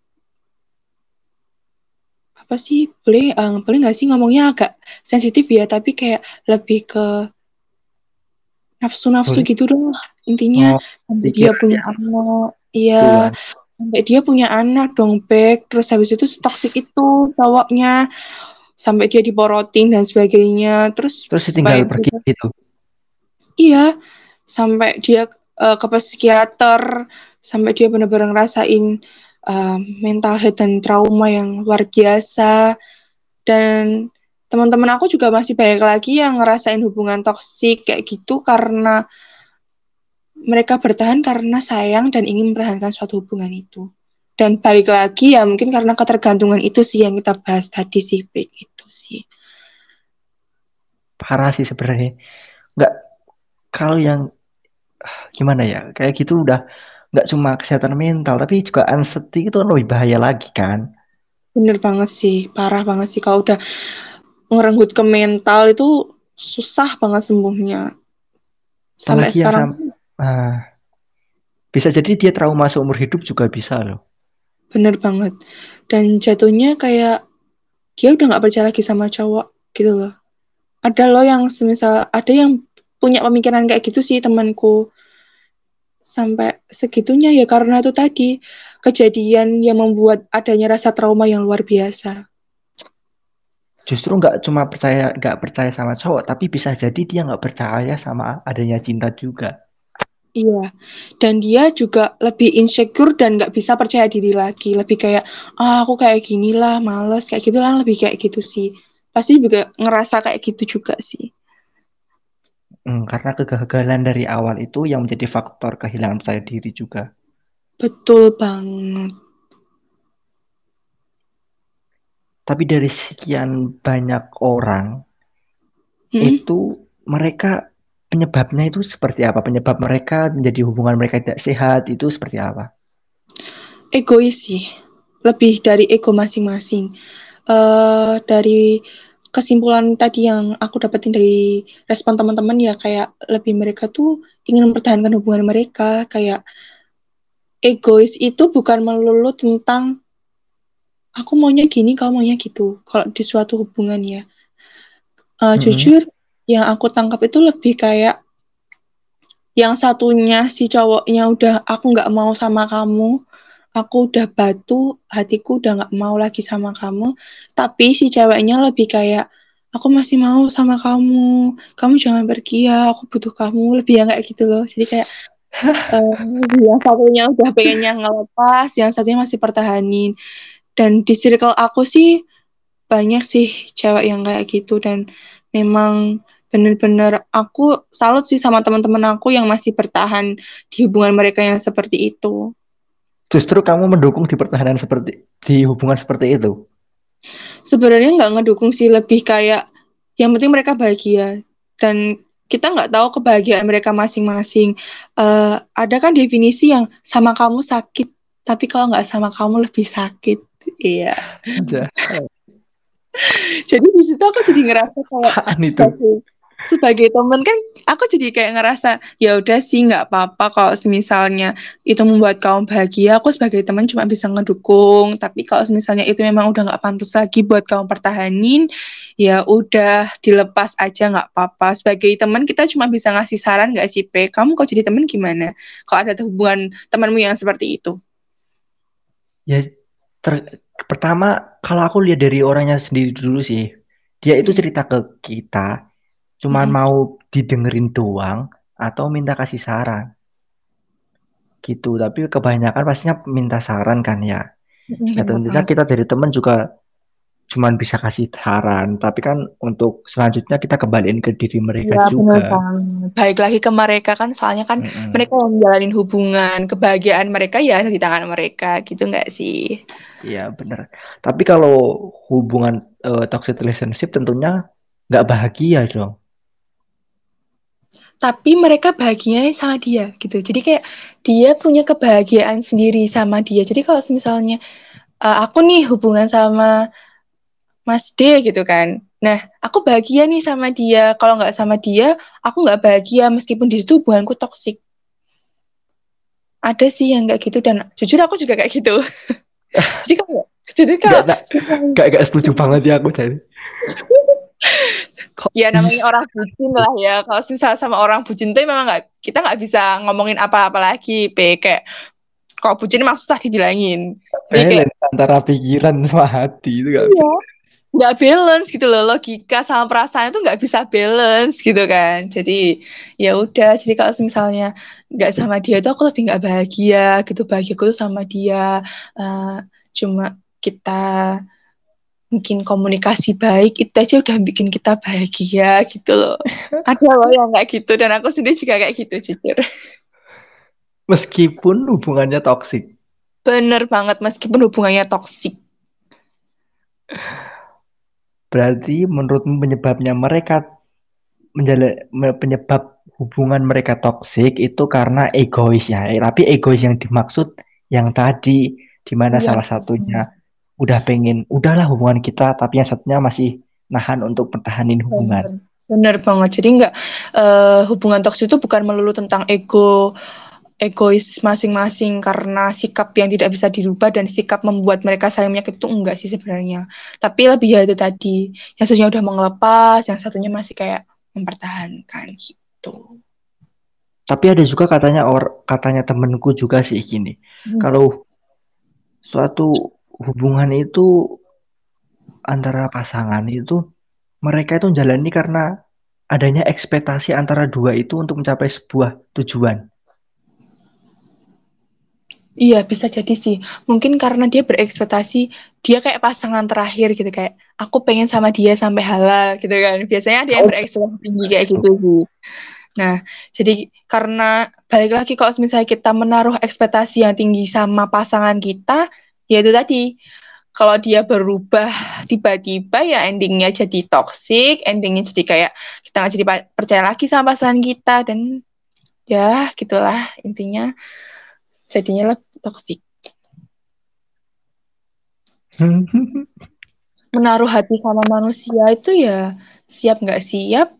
apa sih? Boleh uh, boleh nggak sih ngomongnya agak sensitif ya tapi kayak lebih ke nafsu-nafsu gitu dong intinya. Oh, sampai dia punya ya. anak iya. Sampai dia punya anak dong back terus habis itu toxic itu cowoknya. Sampai dia diporotin dan sebagainya. Terus terus tinggal pergi juga. gitu? Iya. Sampai dia uh, ke psikiater. Sampai dia benar-benar ngerasain uh, mental health dan trauma yang luar biasa. Dan teman-teman aku juga masih banyak lagi yang ngerasain hubungan toksik kayak gitu karena mereka bertahan karena sayang dan ingin mempertahankan suatu hubungan itu. Dan balik lagi ya mungkin karena ketergantungan itu sih yang kita bahas tadi sih baik itu sih. Parah sih sebenarnya. Nggak kalau yang gimana ya? Kayak gitu udah nggak cuma kesehatan mental tapi juga anxiety itu lebih bahaya lagi kan? Bener banget sih parah banget sih. Kalau udah ngerenggut ke mental itu susah banget sembuhnya. Sampai Apalagi sekarang sam uh, bisa jadi dia trauma seumur hidup juga bisa loh. Bener banget. Dan jatuhnya kayak dia udah nggak percaya lagi sama cowok gitu loh. Ada loh yang semisal ada yang punya pemikiran kayak gitu sih temanku sampai segitunya ya karena itu tadi kejadian yang membuat adanya rasa trauma yang luar biasa justru nggak cuma percaya nggak percaya sama cowok tapi bisa jadi dia nggak percaya sama adanya cinta juga Iya, dan dia juga lebih insecure dan nggak bisa percaya diri lagi. Lebih kayak, ah aku kayak gini lah, males, kayak gitu lah, lebih kayak gitu sih. Pasti juga ngerasa kayak gitu juga sih. Hmm, karena kegagalan dari awal itu yang menjadi faktor kehilangan percaya diri juga. Betul banget. Tapi dari sekian banyak orang, hmm? itu mereka penyebabnya itu seperti apa? Penyebab mereka menjadi hubungan mereka tidak sehat itu seperti apa? Egois sih, lebih dari ego masing-masing. Uh, dari kesimpulan tadi yang aku dapetin dari respon teman-teman ya kayak lebih mereka tuh ingin mempertahankan hubungan mereka kayak egois itu bukan melulu tentang aku maunya gini kau maunya gitu. Kalau di suatu hubungan ya. Uh, hmm. jujur yang aku tangkap itu lebih kayak yang satunya si cowoknya udah aku nggak mau sama kamu aku udah batu hatiku udah nggak mau lagi sama kamu. Tapi si ceweknya lebih kayak aku masih mau sama kamu. Kamu jangan pergi ya aku butuh kamu. Lebih yang kayak gitu loh. Jadi kayak uh, yang satunya udah pengennya ngelepas yang satunya masih pertahanin. Dan di circle aku sih banyak sih cewek yang kayak gitu. Dan memang bener-bener aku salut sih sama teman-teman aku yang masih bertahan di hubungan mereka yang seperti itu. Justru kamu mendukung di pertahanan seperti di hubungan seperti itu? Sebenarnya nggak ngedukung sih, lebih kayak yang penting mereka bahagia dan kita nggak tahu kebahagiaan mereka masing-masing. Uh, ada kan definisi yang sama kamu sakit, tapi kalau nggak sama kamu lebih sakit. Iya. jadi di situ aku jadi ngerasa kayak sebagai temen kan aku jadi kayak ngerasa ya udah sih nggak apa-apa kalau misalnya itu membuat kamu bahagia. Aku sebagai teman cuma bisa ngedukung tapi kalau misalnya itu memang udah nggak pantas lagi buat kamu pertahanin ya udah dilepas aja nggak apa-apa. Sebagai teman kita cuma bisa ngasih saran nggak sih P kamu kok jadi teman gimana? Kalau ada hubungan temanmu yang seperti itu? Ya ter pertama kalau aku lihat dari orangnya sendiri dulu sih dia itu hmm. cerita ke kita cuman hmm. mau didengerin doang atau minta kasih saran? Gitu tapi kebanyakan pastinya minta saran kan ya. Hmm, nah, tentunya kita dari temen juga cuman bisa kasih saran tapi kan untuk selanjutnya kita kembaliin ke diri mereka ya, juga. baik lagi ke mereka kan soalnya kan hmm. mereka yang menjalani hubungan kebahagiaan mereka ya di tangan mereka gitu nggak sih? Iya benar tapi kalau hubungan uh, toxic relationship tentunya nggak bahagia dong tapi mereka bahagianya sama dia gitu jadi kayak dia punya kebahagiaan sendiri sama dia jadi kalau misalnya uh, aku nih hubungan sama Mas D gitu kan Nah, aku bahagia nih sama dia. Kalau nggak sama dia, aku nggak bahagia meskipun di situ hubunganku toksik. Ada sih yang kayak gitu dan jujur aku juga kayak gitu. jadi kamu jadi kalau gak, gak, setuju banget ya aku jadi. ya namanya orang bucin lah ya. Kalau misal sama orang bucin tuh memang nggak kita nggak bisa ngomongin apa-apa lagi, P. Kayak kalau bucin? Emang susah dibilangin. Jadi kayak, antara pikiran sama hati itu kan. Iya. nggak balance gitu loh logika sama perasaan itu nggak bisa balance gitu kan. Jadi ya udah. Jadi kalau misalnya nggak sama dia itu aku lebih nggak bahagia gitu. Bahagia tuh sama dia. Uh, cuma kita mungkin komunikasi baik itu aja udah bikin kita bahagia gitu loh ada loh yang kayak gitu dan aku sendiri juga kayak gitu jujur meskipun hubungannya toksik bener banget meskipun hubungannya toksik Berarti menurutmu penyebabnya mereka menjala, penyebab hubungan mereka toksik itu karena egois ya. Eh, tapi egois yang dimaksud yang tadi di mana ya. salah satunya udah pengen udahlah hubungan kita tapi yang satunya masih nahan untuk pertahanin hubungan. Bener banget. Jadi enggak uh, hubungan toksik itu bukan melulu tentang ego egois masing-masing karena sikap yang tidak bisa dirubah dan sikap membuat mereka saling menyakiti itu enggak sih sebenarnya. Tapi lebih ya itu tadi, yang satunya udah mengelepas, yang satunya masih kayak mempertahankan gitu. Tapi ada juga katanya or katanya temenku juga sih gini. Hmm. Kalau suatu hubungan itu antara pasangan itu mereka itu jalani karena adanya ekspektasi antara dua itu untuk mencapai sebuah tujuan. Iya, bisa jadi sih. Mungkin karena dia berekspektasi dia kayak pasangan terakhir gitu kayak aku pengen sama dia sampai halal gitu kan. Biasanya dia oh. berekspektasi tinggi kayak gitu sih. Nah, jadi karena balik lagi kalau misalnya kita menaruh ekspektasi yang tinggi sama pasangan kita, ya itu tadi. Kalau dia berubah tiba-tiba ya endingnya jadi toxic, endingnya jadi kayak kita nggak jadi percaya lagi sama pasangan kita dan ya gitulah intinya. Jadinya lah toksik menaruh hati sama manusia itu ya siap nggak siap?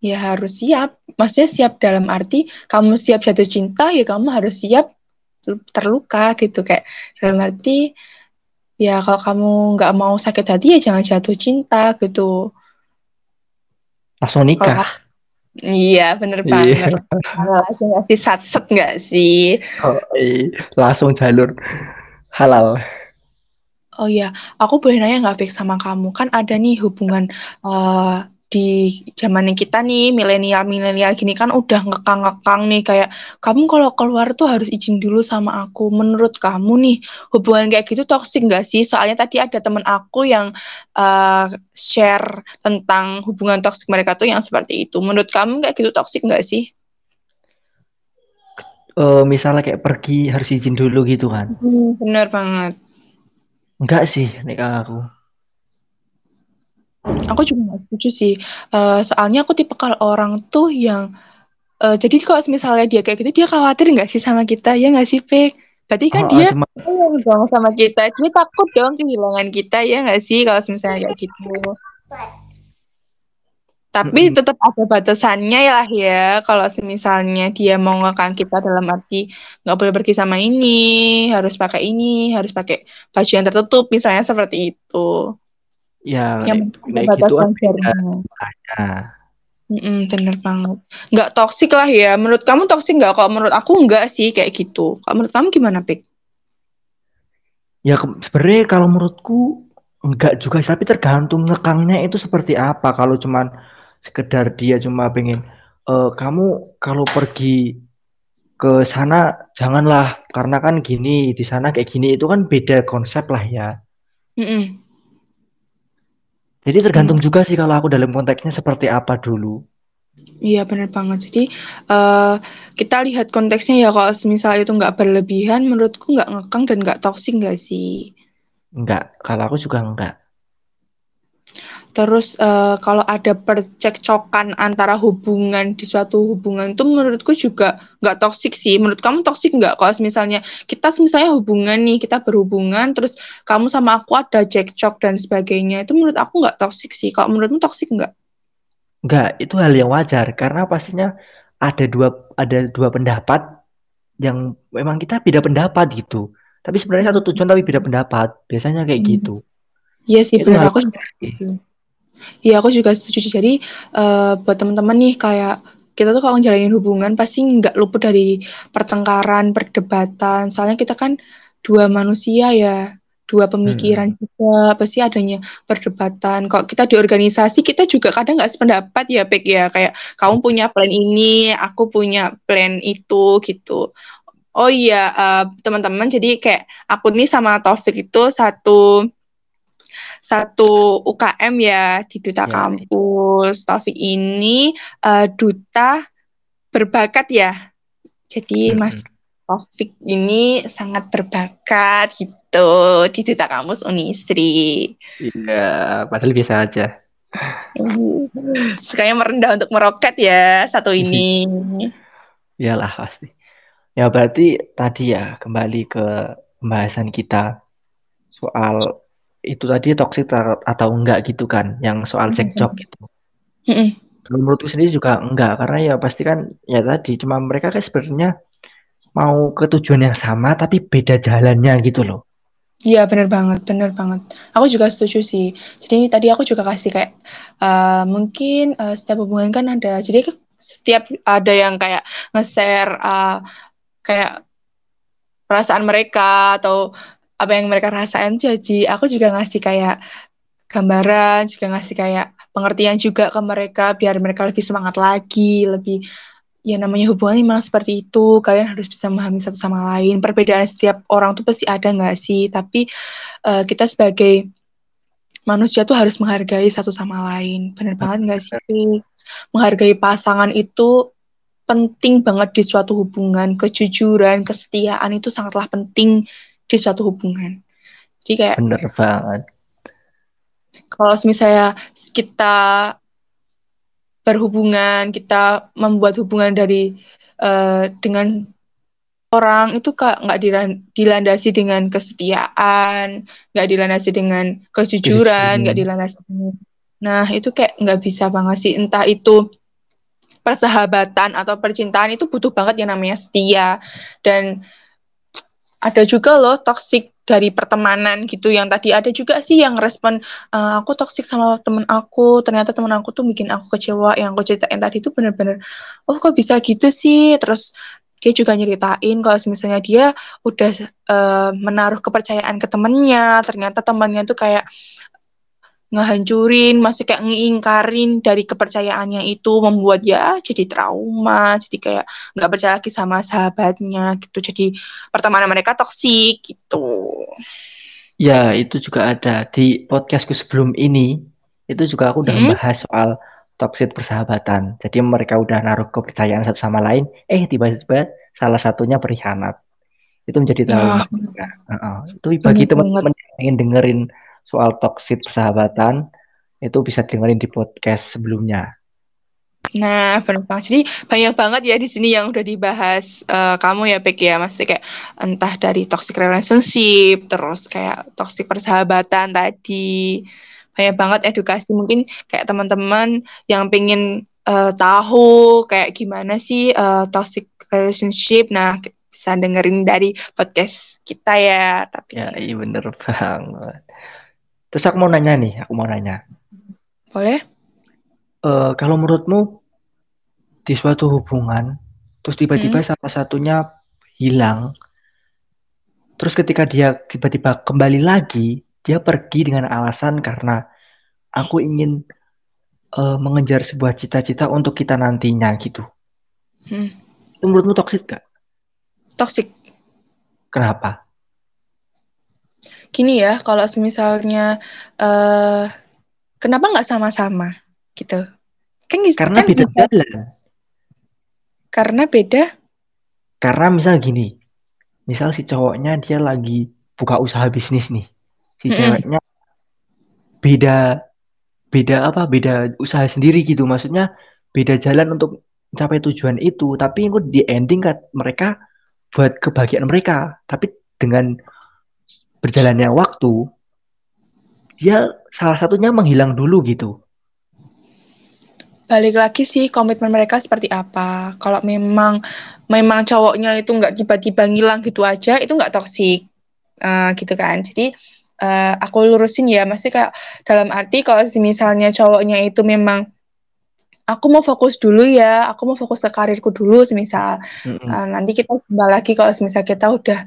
Ya harus siap. Maksudnya siap dalam arti kamu siap jatuh cinta ya kamu harus siap terluka gitu kayak dalam arti ya kalau kamu nggak mau sakit hati ya jangan jatuh cinta gitu langsung nikah Iya, bener iya. banget. Langsung nggak sih satset nggak sih? Oh, iya. Langsung jalur halal. Oh iya, aku boleh nanya nggak fix sama kamu? Kan ada nih hubungan uh, di zaman kita nih milenial milenial gini kan udah ngekang-ngekang nih kayak kamu kalau keluar tuh harus izin dulu sama aku. Menurut kamu nih hubungan kayak gitu toksik nggak sih? Soalnya tadi ada temen aku yang uh, share tentang hubungan toksik mereka tuh yang seperti itu. Menurut kamu kayak gitu toksik nggak sih? Uh, misalnya kayak pergi harus izin dulu gitu kan? Hmm, bener banget. Enggak sih nih aku Aku juga nggak setuju sih. Uh, soalnya aku tipe kalau orang tuh yang uh, jadi kalau misalnya dia kayak gitu, dia khawatir nggak sih sama kita, ya nggak sih, Pek? Berarti kan oh, dia sayang dong sama kita. Dia takut dong kehilangan kita, ya nggak sih kalau misalnya kayak gitu. Tapi mm -hmm. tetap ada batasannya ya lah ya. Kalau misalnya dia mau ngekang kita dalam arti nggak boleh pergi sama ini, harus pakai ini, harus pakai baju yang tertutup, misalnya seperti itu. Ya, yang kayak gitu wajarnya. Mm -mm, bener banget. Nggak toksik lah ya. Menurut kamu toksik nggak? Kalau menurut aku nggak sih kayak gitu. Kalau menurut kamu gimana, Pik? Ya sebenarnya kalau menurutku nggak juga tapi tergantung ngekangnya itu seperti apa. Kalau cuman sekedar dia cuma pengen e, kamu kalau pergi ke sana janganlah karena kan gini di sana kayak gini itu kan beda konsep lah ya. Mm -mm. Jadi tergantung hmm. juga sih kalau aku dalam konteksnya seperti apa dulu. Iya benar banget. Jadi uh, kita lihat konteksnya ya kalau misalnya itu nggak berlebihan, menurutku nggak ngekang dan nggak toksik nggak sih? Nggak. Kalau aku juga nggak. Terus uh, kalau ada percekcokan antara hubungan di suatu hubungan itu menurutku juga nggak toksik sih. Menurut kamu toksik nggak? Kalau misalnya kita misalnya hubungan nih, kita berhubungan, terus kamu sama aku ada cekcok dan sebagainya, itu menurut aku nggak toksik sih. Kalau menurutmu toksik nggak? Nggak, itu hal yang wajar karena pastinya ada dua ada dua pendapat yang memang kita beda pendapat gitu. Tapi sebenarnya satu tujuan tapi beda pendapat. Biasanya kayak hmm. gitu. Iya sih, benar aku juga Iya, aku juga setuju. Jadi uh, buat teman-teman nih kayak kita tuh kalau ngejalanin hubungan pasti nggak luput dari pertengkaran, perdebatan. Soalnya kita kan dua manusia ya, dua pemikiran hmm. juga pasti adanya perdebatan. Kok kita di organisasi kita juga kadang nggak sependapat ya, Pek ya. Kayak kamu punya plan ini, aku punya plan itu gitu. Oh iya, uh, teman-teman. Jadi kayak aku nih sama Taufik itu satu satu UKM ya di duta ya, kampus. Taufik ini uh, duta berbakat ya. Jadi hmm. Mas Taufik ini sangat berbakat gitu di Duta Kampus Unisri. Iya, padahal biasa aja. Sekalian merendah untuk meroket ya satu ini. Iyalah pasti. Ya berarti tadi ya kembali ke pembahasan kita soal itu tadi toksik atau enggak gitu kan, yang soal cekcok gitu. Menurutku sendiri juga enggak karena ya pasti kan ya tadi cuma mereka kan sebenarnya mau ke tujuan yang sama tapi beda jalannya gitu loh. Iya bener banget, bener banget. Aku juga setuju sih. Jadi tadi aku juga kasih kayak uh, mungkin uh, setiap hubungan kan ada. Jadi setiap ada yang kayak nge-share uh, kayak perasaan mereka atau apa yang mereka rasain. Jadi aku juga ngasih kayak gambaran, juga ngasih kayak pengertian juga ke mereka biar mereka lebih semangat lagi, lebih ya namanya hubungan memang seperti itu. Kalian harus bisa memahami satu sama lain. Perbedaan setiap orang tuh pasti ada nggak sih? Tapi uh, kita sebagai manusia tuh harus menghargai satu sama lain. Benar banget nggak sih? Menghargai pasangan itu penting banget di suatu hubungan. Kejujuran kesetiaan itu sangatlah penting di suatu hubungan. Jadi kayak benar banget. kalau misalnya kita berhubungan, kita membuat hubungan dari uh, dengan orang itu kak nggak dilandasi dengan kesetiaan, nggak dilandasi dengan kejujuran, nggak dilandasi dengan nah itu kayak nggak bisa banget sih. Entah itu persahabatan atau percintaan itu butuh banget yang namanya setia. Dan ada juga loh toxic dari pertemanan gitu yang tadi. Ada juga sih yang respon uh, aku toksik sama temen aku. Ternyata temen aku tuh bikin aku kecewa. Yang aku ceritain tadi itu bener-bener oh kok bisa gitu sih? Terus dia juga nyeritain kalau misalnya dia udah uh, menaruh kepercayaan ke temennya. Ternyata temannya tuh kayak ngehancurin, masih kayak ngeingkarin dari kepercayaannya itu membuat ya jadi trauma, jadi kayak nggak percaya lagi sama sahabatnya gitu. Jadi pertemanan mereka toksik gitu. Ya, itu juga ada di podcastku sebelum ini. Itu juga aku udah hmm? membahas soal toksik persahabatan. Jadi mereka udah naruh kepercayaan satu sama lain, eh tiba-tiba salah satunya berkhianat. Itu menjadi trauma. Ya. Uh -uh. Itu bagi teman-teman yang ingin dengerin soal toksik persahabatan itu bisa dengerin di podcast sebelumnya. Nah, benar banget. Jadi banyak banget ya di sini yang udah dibahas uh, kamu ya, Pek ya. Maksudnya kayak entah dari toxic relationship, terus kayak toxic persahabatan tadi. Banyak banget edukasi. Mungkin kayak teman-teman yang pengen uh, tahu kayak gimana sih uh, toxic relationship. Nah, bisa dengerin dari podcast kita ya. Tapi ya, iya bener banget. Terus aku mau nanya nih, aku mau nanya. Boleh? Uh, kalau menurutmu di suatu hubungan, terus tiba-tiba hmm. salah satunya hilang, terus ketika dia tiba-tiba kembali lagi, dia pergi dengan alasan karena aku ingin uh, mengejar sebuah cita-cita untuk kita nantinya gitu. Hmm. Itu menurutmu toksik gak? Toksik. Kenapa? Gini ya, kalau misalnya uh, kenapa nggak sama-sama gitu? Kan, Karena kan beda bisa. jalan. Karena beda. Karena misal gini, misal si cowoknya dia lagi buka usaha bisnis nih, si mm -hmm. ceweknya beda beda apa beda usaha sendiri gitu maksudnya beda jalan untuk mencapai tujuan itu tapi itu di ending kan mereka buat kebahagiaan mereka tapi dengan berjalannya waktu dia salah satunya menghilang dulu gitu. Balik lagi sih komitmen mereka seperti apa. Kalau memang memang cowoknya itu nggak tiba-tiba ngilang gitu aja itu nggak toksik uh, gitu kan. Jadi uh, aku lurusin ya. Masih kayak dalam arti kalau misalnya cowoknya itu memang aku mau fokus dulu ya, aku mau fokus ke karirku dulu, semisal. Mm -hmm. uh, nanti kita kembali lagi kalau semisal kita udah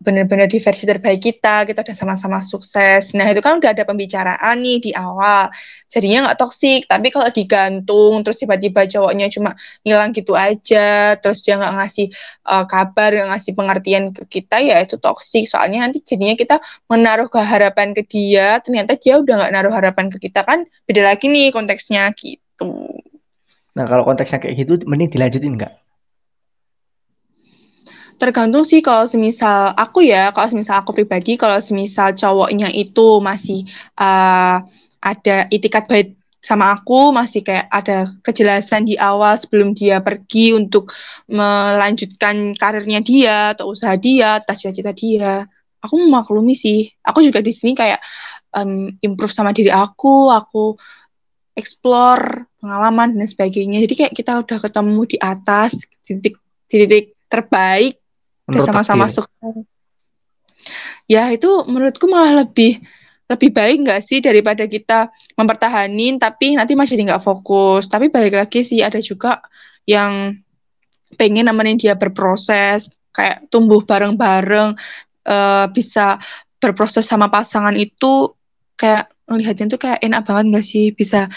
benar-benar di versi terbaik kita, kita udah sama-sama sukses. Nah itu kan udah ada pembicaraan nih di awal, jadinya nggak toksik. Tapi kalau digantung, terus tiba-tiba cowoknya cuma ngilang gitu aja, terus dia nggak ngasih uh, kabar, nggak ngasih pengertian ke kita, ya itu toksik. Soalnya nanti jadinya kita menaruh harapan ke dia, ternyata dia udah nggak naruh harapan ke kita kan, beda lagi nih konteksnya gitu. Nah kalau konteksnya kayak gitu, mending dilanjutin nggak? Tergantung sih kalau semisal aku ya kalau semisal aku pribadi kalau semisal cowoknya itu masih uh, ada itikat baik sama aku masih kayak ada kejelasan di awal sebelum dia pergi untuk melanjutkan karirnya dia atau usaha dia atas cita-cita dia aku memaklumi sih. Aku juga di sini kayak um, improve sama diri aku aku explore pengalaman dan sebagainya. Jadi kayak kita udah ketemu di atas titik titik terbaik udah sama-sama sukses ya? itu menurutku malah lebih lebih baik nggak sih daripada kita mempertahanin tapi nanti masih nggak fokus. Tapi balik lagi sih ada juga yang pengen nemenin dia berproses kayak tumbuh bareng-bareng uh, bisa berproses sama pasangan itu kayak melihatnya tuh kayak enak banget nggak sih? Bisa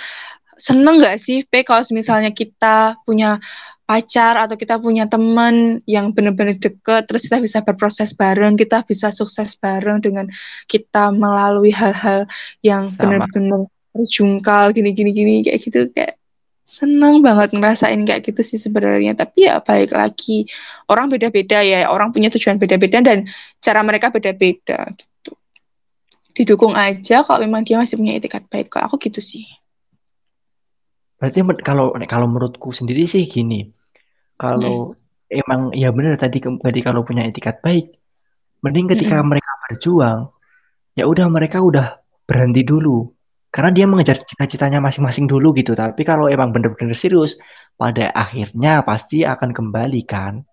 seneng nggak sih P kalau misalnya kita punya pacar atau kita punya teman yang benar-benar deket terus kita bisa berproses bareng kita bisa sukses bareng dengan kita melalui hal-hal yang benar-benar terjungkal gini-gini gini kayak gitu kayak senang banget ngerasain kayak gitu sih sebenarnya. Tapi ya baik lagi orang beda-beda ya orang punya tujuan beda-beda dan cara mereka beda-beda gitu. Didukung aja kalau memang dia masih punya etikat baik kok aku gitu sih Berarti kalau kalau menurutku sendiri sih gini, kalau hmm. emang ya benar tadi tadi kalau punya etikat baik, mending ketika hmm. mereka berjuang, ya udah mereka udah berhenti dulu, karena dia mengejar cita-citanya masing-masing dulu gitu. Tapi kalau emang benar-benar serius, pada akhirnya pasti akan kembali kan.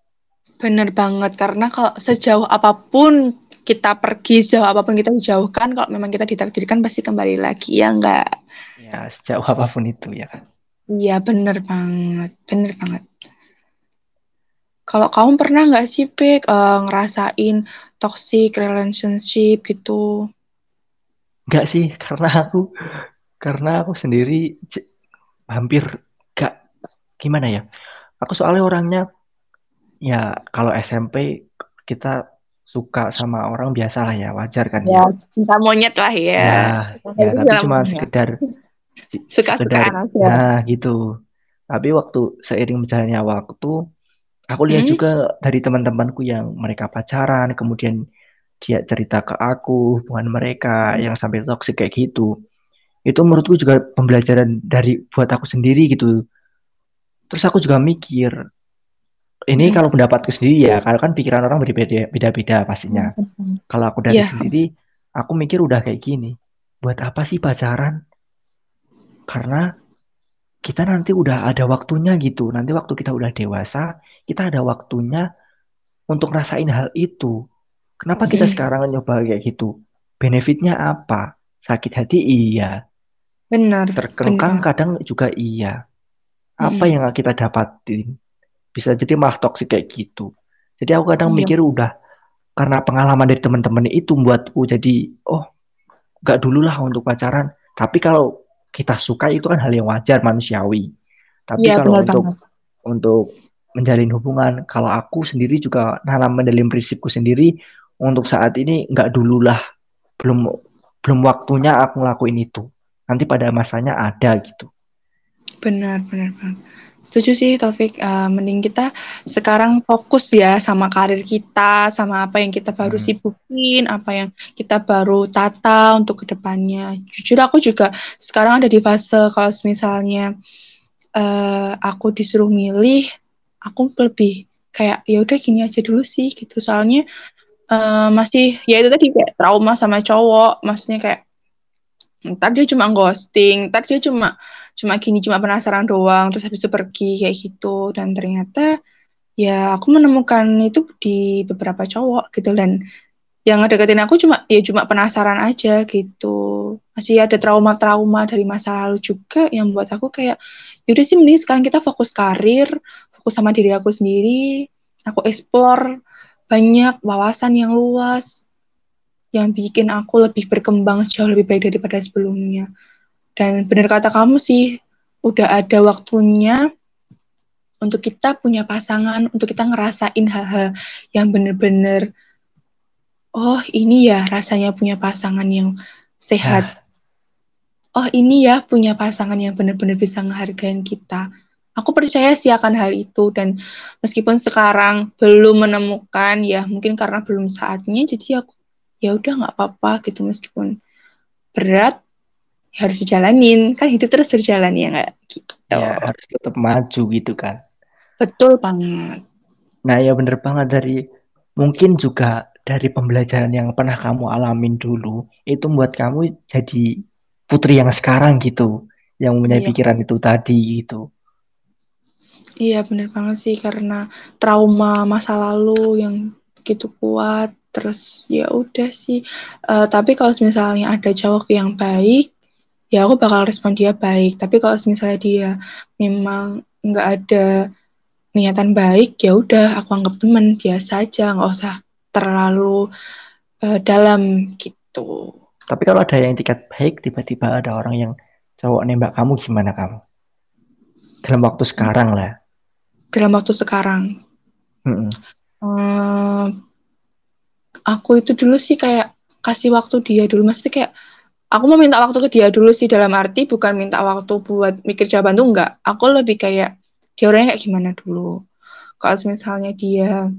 Bener banget, karena kalau sejauh apa pun kita pergi, sejauh apa pun kita dijauhkan, kalau memang kita ditakdirkan pasti kembali lagi, ya enggak? Ya, sejauh apa pun itu ya kan. Iya bener banget, bener banget. Kalau kamu pernah nggak sih, Pik, uh, ngerasain toxic relationship gitu? Nggak sih, karena aku karena aku sendiri hampir gak gimana ya. Aku soalnya orangnya ya kalau SMP kita suka sama orang biasa lah ya, wajar kan ya. Ya, cinta monyet lah ya. Ya, ya tapi cuma sekedar suka-sukaan aja. Nah, gitu. Tapi waktu seiring berjalannya waktu, aku lihat hmm? juga dari teman-temanku yang mereka pacaran, kemudian dia cerita ke aku hubungan mereka hmm. yang sampai toksik kayak gitu. Itu menurutku juga pembelajaran dari buat aku sendiri gitu. Terus aku juga mikir, ini hmm. kalau pendapatku sendiri ya, kalau kan pikiran orang berbeda-beda pastinya. Hmm. Kalau aku dari yeah. sendiri, aku mikir udah kayak gini. Buat apa sih pacaran? Karena kita nanti udah ada waktunya gitu. Nanti waktu kita udah dewasa, kita ada waktunya untuk rasain hal itu. Kenapa kita sekarang nyoba kayak gitu? Benefitnya apa? Sakit hati iya. Benar. Terkengkang benar. kadang juga iya. Apa hmm. yang kita dapatin? Bisa jadi malah toksik kayak gitu. Jadi aku kadang iya. mikir udah karena pengalaman dari teman-teman itu buatku jadi oh gak dulu lah untuk pacaran. Tapi kalau kita suka itu kan hal yang wajar manusiawi. Tapi ya, kalau untuk banget. untuk menjalin hubungan, kalau aku sendiri juga nanam mendalim prinsipku sendiri untuk saat ini nggak dululah belum belum waktunya aku ngelakuin itu. Nanti pada masanya ada gitu. Benar, benar, benar. Setuju sih Taufik, uh, mending kita sekarang fokus ya sama karir kita, sama apa yang kita baru hmm. sibukin, apa yang kita baru tata untuk ke depannya. Jujur aku juga sekarang ada di fase kalau misalnya uh, aku disuruh milih, aku lebih kayak ya udah gini aja dulu sih gitu. Soalnya uh, masih ya itu tadi kayak trauma sama cowok, maksudnya kayak ntar dia cuma ghosting, ntar dia cuma cuma gini cuma penasaran doang terus habis itu pergi kayak gitu. Dan ternyata ya aku menemukan itu di beberapa cowok gitu. Dan yang ngedeketin aku cuma ya cuma penasaran aja gitu. Masih ada trauma-trauma dari masa lalu juga yang buat aku kayak yaudah sih mending sekarang kita fokus karir fokus sama diri aku sendiri. Aku explore banyak wawasan yang luas yang bikin aku lebih berkembang jauh lebih baik daripada sebelumnya dan benar kata kamu sih, udah ada waktunya untuk kita punya pasangan, untuk kita ngerasain hal-hal yang benar-benar, oh ini ya rasanya punya pasangan yang sehat. Nah. Oh ini ya punya pasangan yang benar-benar bisa ngehargain kita. Aku percaya sih akan hal itu dan meskipun sekarang belum menemukan ya mungkin karena belum saatnya jadi aku ya udah nggak apa-apa gitu meskipun berat harus dijalanin. Kan hidup terus berjalan ya nggak? Gitu. Ya harus tetap maju gitu kan. Betul banget. Nah ya bener banget. Dari mungkin juga dari pembelajaran yang pernah kamu alamin dulu itu membuat kamu jadi putri yang sekarang gitu yang punya iya. pikiran itu tadi gitu. Iya bener banget sih. Karena trauma masa lalu yang begitu kuat terus ya udah sih. Uh, tapi kalau misalnya ada cowok yang baik ya aku bakal respon dia baik. Tapi kalau misalnya dia memang nggak ada niatan baik ya udah aku anggap teman biasa aja nggak usah terlalu uh, dalam gitu. Tapi kalau ada yang tiket baik tiba-tiba ada orang yang cowok nembak kamu gimana kamu? Dalam waktu sekarang lah. Dalam waktu sekarang? Hmm. uh, aku itu dulu sih kayak kasih waktu dia dulu. Maksudnya kayak aku mau minta waktu ke dia dulu sih dalam arti bukan minta waktu buat mikir jawaban tuh enggak. Aku lebih kayak dia orangnya kayak gimana dulu? Kalau misalnya dia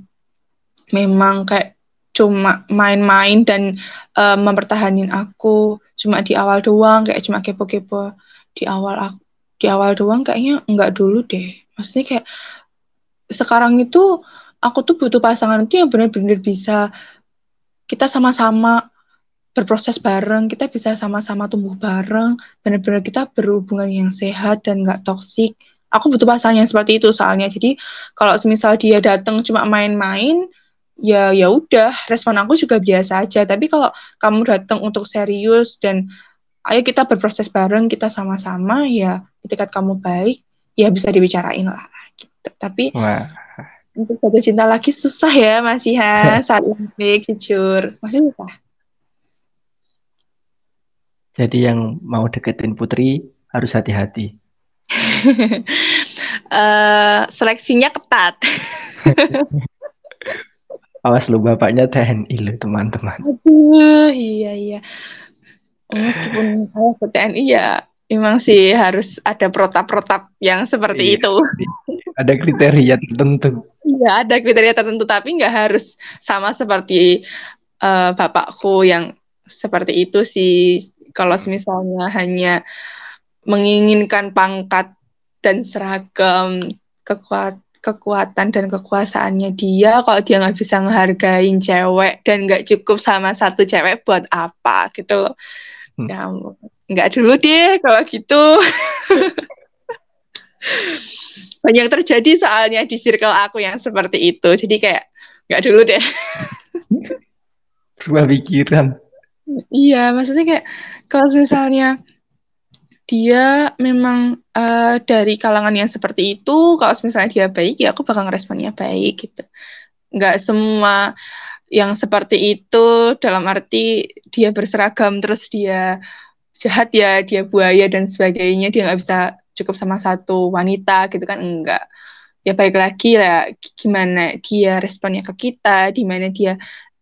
memang kayak cuma main-main dan uh, mempertahanin aku cuma di awal doang kayak cuma kepo-kepo di awal aku di awal doang kayaknya enggak dulu deh. Maksudnya kayak sekarang itu aku tuh butuh pasangan itu yang benar-benar bisa kita sama-sama berproses bareng, kita bisa sama-sama tumbuh bareng, benar-benar kita berhubungan yang sehat dan nggak toksik. Aku butuh pasangan yang seperti itu soalnya. Jadi kalau semisal dia datang cuma main-main, ya ya udah, respon aku juga biasa aja. Tapi kalau kamu datang untuk serius dan ayo kita berproses bareng, kita sama-sama, ya ketika kamu baik, ya bisa dibicarain lah. Gitu. Tapi Wah. untuk jatuh cinta lagi susah ya, masih ha, saat baik, jujur, masih susah. Jadi yang mau deketin Putri harus hati-hati. uh, seleksinya ketat. Awas lu bapaknya TNI lu teman-teman. Aduh, iya iya. Meskipun saya ke TNI ya memang sih harus ada protap-protap yang seperti iya. itu. Ada kriteria tertentu. Iya, ada kriteria tertentu tapi nggak harus sama seperti uh, bapakku yang seperti itu sih kalau misalnya hanya menginginkan pangkat dan seragam kekuat kekuatan dan kekuasaannya dia kalau dia nggak bisa ngehargain cewek dan nggak cukup sama satu cewek buat apa gitu loh. Hmm. ya nggak dulu deh kalau gitu. Banyak terjadi soalnya di circle aku yang seperti itu. Jadi kayak nggak dulu deh. Berubah pikiran Iya, maksudnya kayak kalau misalnya dia memang uh, dari kalangan yang seperti itu, kalau misalnya dia baik, ya aku bakal ngeresponnya baik gitu. Nggak semua yang seperti itu dalam arti dia berseragam terus dia jahat ya, dia buaya dan sebagainya, dia nggak bisa cukup sama satu wanita gitu kan, enggak. Ya baik lagi lah, gimana dia responnya ke kita, di mana dia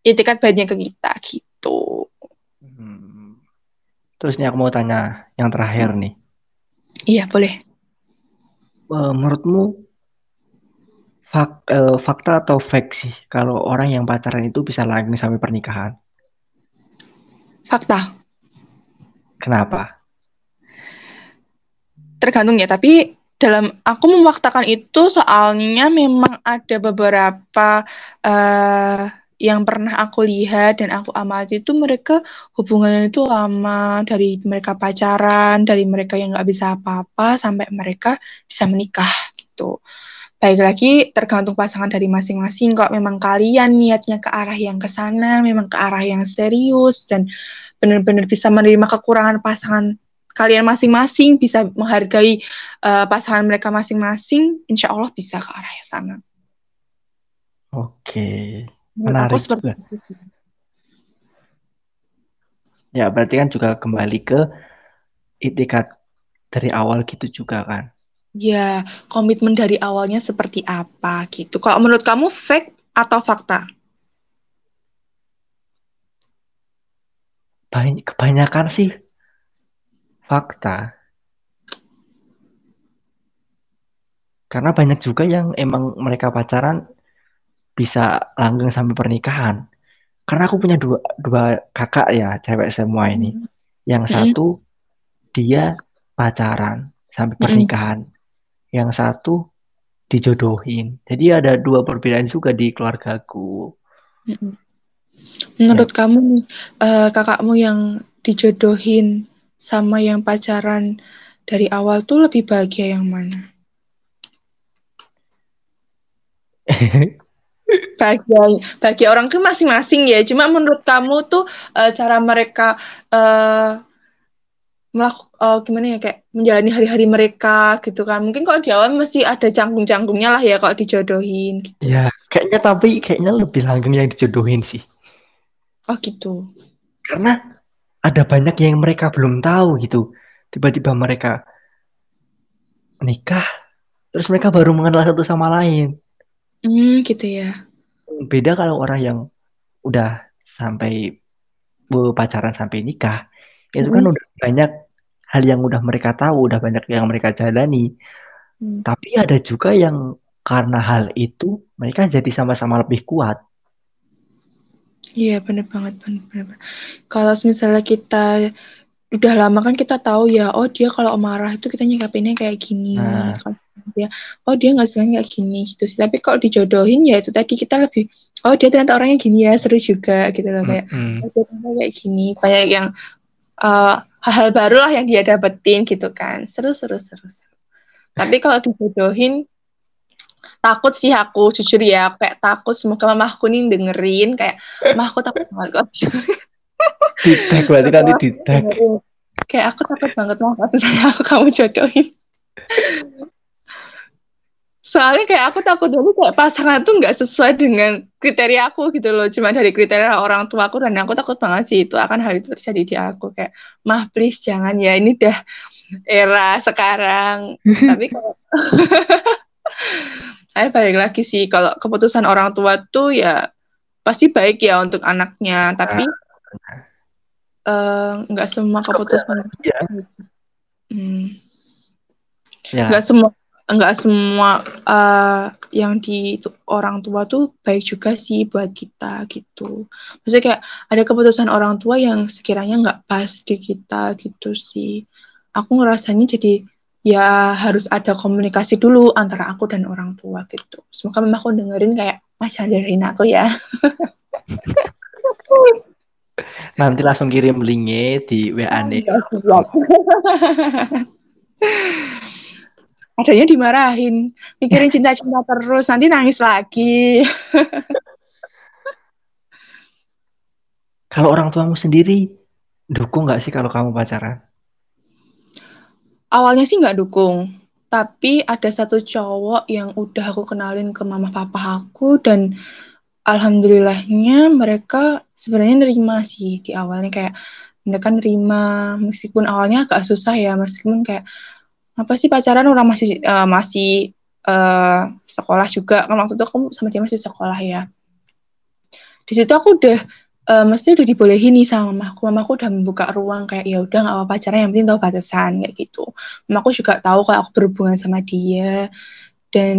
itikat baiknya ke kita gitu. Terus nih aku mau tanya yang terakhir nih. Iya, boleh. uh, menurutmu fak, uh, fakta atau fake sih kalau orang yang pacaran itu bisa langgeng sampai pernikahan? Fakta. Kenapa? Tergantung ya, tapi dalam aku memfaktakan itu soalnya memang ada beberapa uh, yang pernah aku lihat dan aku amati itu mereka hubungannya itu lama. Dari mereka pacaran dari mereka yang nggak bisa apa-apa sampai mereka bisa menikah gitu. Baik lagi tergantung pasangan dari masing-masing. Kok memang kalian niatnya ke arah yang ke sana memang ke arah yang serius dan benar-benar bisa menerima kekurangan pasangan kalian masing-masing bisa menghargai uh, pasangan mereka masing-masing, insya Allah bisa ke arah yang sana. Oke, menarik aku juga. Itu Ya, berarti kan juga kembali ke itikat dari awal gitu juga kan? Ya, komitmen dari awalnya seperti apa gitu. Kalau menurut kamu fake atau fakta? Kebanyakan sih fakta. Karena banyak juga yang emang mereka pacaran bisa langgeng sampai pernikahan. Karena aku punya dua, dua kakak ya, cewek semua ini. Hmm. Yang hmm. satu dia pacaran sampai hmm. pernikahan. Yang satu dijodohin. Jadi ada dua perbedaan juga di keluargaku. Menurut ya. kamu uh, kakakmu yang dijodohin sama yang pacaran dari awal tuh lebih bahagia yang mana? bahagia bagi orang tuh masing-masing ya. Cuma menurut kamu tuh uh, cara mereka uh, eh, melakukan uh, eh, gimana ya kayak menjalani hari-hari mereka gitu kan. Mungkin kalau di awal masih ada canggung-canggungnya lah ya kalau dijodohin gitu. Ya, kayaknya tapi kayaknya lebih langgeng yang dijodohin sih. Oh gitu. Karena ada banyak yang mereka belum tahu gitu. Tiba-tiba mereka menikah, terus mereka baru mengenal satu sama lain. Hmm, gitu ya. Beda kalau orang yang udah sampai pacaran sampai nikah, itu kan udah banyak hal yang udah mereka tahu, udah banyak yang mereka jalani. Hmm. Tapi ada juga yang karena hal itu mereka jadi sama-sama lebih kuat. Iya bener banget bener, bener. Kalau misalnya kita udah lama kan kita tahu ya, oh dia kalau marah itu kita nyikapinnya kayak gini. Nah. Dia, oh dia nggak suka kayak gini gitu sih. Tapi kalau dijodohin ya itu tadi kita lebih, oh dia ternyata orangnya gini ya seru juga gitu loh kayak, mm -hmm. oh dia ternyata kayak gini. Kayak yang uh, hal-hal baru lah yang dia dapetin gitu kan. Seru seru seru. seru. Tapi kalau dijodohin takut sih aku jujur ya kayak takut semoga mamahku nih dengerin kayak mamahku takut banget kok ditek berarti kan ditek kayak aku takut banget mau kasih saya aku kamu jodohin soalnya kayak aku takut dulu kayak pasangan tuh nggak sesuai dengan kriteria aku gitu loh cuma dari kriteria orang tua aku dan aku takut banget sih itu akan hal itu terjadi di aku kayak mah please jangan ya ini udah era sekarang tapi kalau saya balik lagi sih kalau keputusan orang tua tuh ya pasti baik ya untuk anaknya tapi eh, nggak uh, semua keputusan ya. hmm. ya. nggak semua nggak semua uh, yang di orang tua tuh baik juga sih buat kita gitu maksudnya kayak ada keputusan orang tua yang sekiranya nggak pas di kita gitu sih aku ngerasanya jadi ya harus ada komunikasi dulu antara aku dan orang tua gitu. Semoga memang aku dengerin kayak Mas dengerin aku ya. Nanti langsung kirim linknya di WA nih. Adanya dimarahin, mikirin cinta-cinta terus, nanti nangis lagi. kalau orang tuamu sendiri, dukung nggak sih kalau kamu pacaran? awalnya sih nggak dukung tapi ada satu cowok yang udah aku kenalin ke mama papa aku dan alhamdulillahnya mereka sebenarnya nerima sih di awalnya kayak mereka nerima meskipun awalnya agak susah ya meskipun kayak apa sih pacaran orang masih uh, masih uh, sekolah juga kan waktu itu aku sama dia masih sekolah ya di situ aku udah uh, mesti udah dibolehin nih sama mamaku. Mamaku udah membuka ruang kayak ya udah nggak apa-apa pacaran yang penting tahu batasan kayak gitu. Mamaku juga tahu kalau aku berhubungan sama dia dan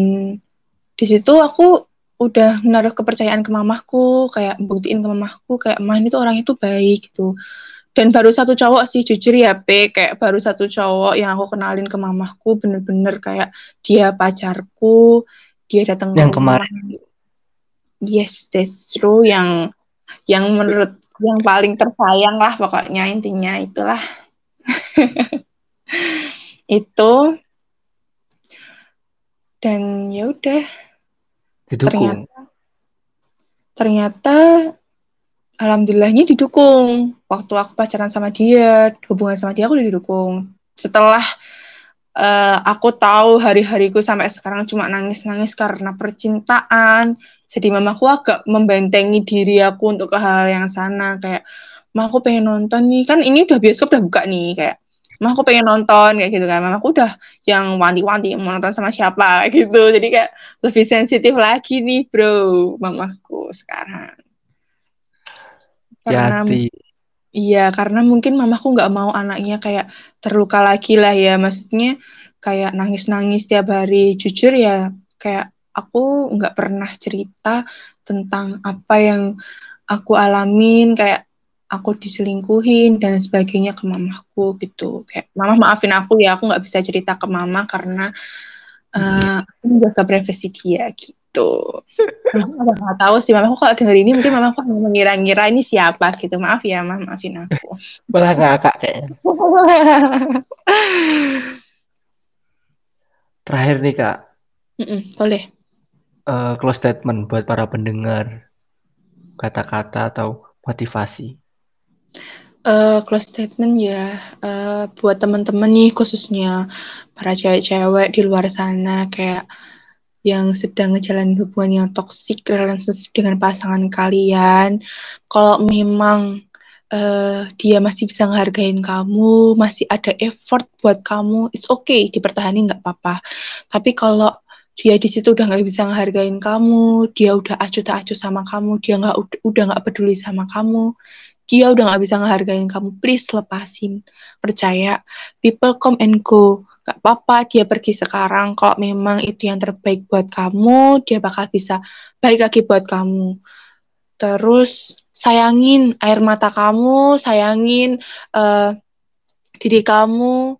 di situ aku udah menaruh kepercayaan ke mamaku kayak buktiin ke mamaku kayak mah itu orang itu baik gitu dan baru satu cowok sih jujur ya P kayak baru satu cowok yang aku kenalin ke mamaku bener-bener kayak dia pacarku dia datang yang rumah. kemarin? Yes that's true. Yang yang menurut yang paling tersayang lah pokoknya intinya itulah. Itu. Dan ya udah. Ternyata ternyata alhamdulillahnya didukung. Waktu aku pacaran sama dia hubungan sama dia aku didukung. Setelah uh, aku tahu hari-hariku sampai sekarang cuma nangis-nangis karena percintaan jadi mamaku agak membentengi diri aku untuk ke hal yang sana. Kayak mah aku pengen nonton nih. Kan ini udah bioskop udah buka nih kayak mah aku pengen nonton kayak gitu kan. Mama aku udah yang wanti-wanti mau nonton sama siapa? Gitu. Jadi kayak lebih sensitif lagi nih bro mamaku sekarang karena iya karena mungkin mamaku nggak mau anaknya kayak terluka lagi lah ya. Maksudnya kayak nangis-nangis tiap hari. Jujur ya kayak aku nggak pernah cerita tentang apa yang aku alamin. Kayak aku diselingkuhin dan sebagainya ke mamaku gitu. Kayak mama maafin aku ya aku nggak bisa cerita ke mama karena uh, aku menjaga privasi dia gitu. Aku nggak tahu sih mamaku kalau denger ini mungkin mamaku mengira-ngira ini siapa gitu. Maaf ya mama maafin aku. Malah ngakak kayaknya. Terakhir nih kak. Mm -mm, boleh. Uh, close statement buat para pendengar kata-kata atau motivasi Uh, close statement ya. Uh, buat teman-teman nih khususnya para cewek-cewek di luar sana kayak yang sedang ngejalanin hubungan yang toksik relationship dengan pasangan kalian. Kalau memang uh, dia masih bisa ngehargain kamu masih ada effort buat kamu it's okay dipertahankan nggak apa-apa. Tapi kalau dia di situ udah nggak bisa ngehargain kamu dia udah acuh tak acuh sama kamu dia nggak udah nggak peduli sama kamu dia udah gak bisa ngehargain kamu, please lepasin. Percaya, people come and go. Gak apa-apa dia pergi sekarang, kalau memang itu yang terbaik buat kamu, dia bakal bisa balik lagi buat kamu. Terus sayangin air mata kamu, sayangin uh, diri kamu,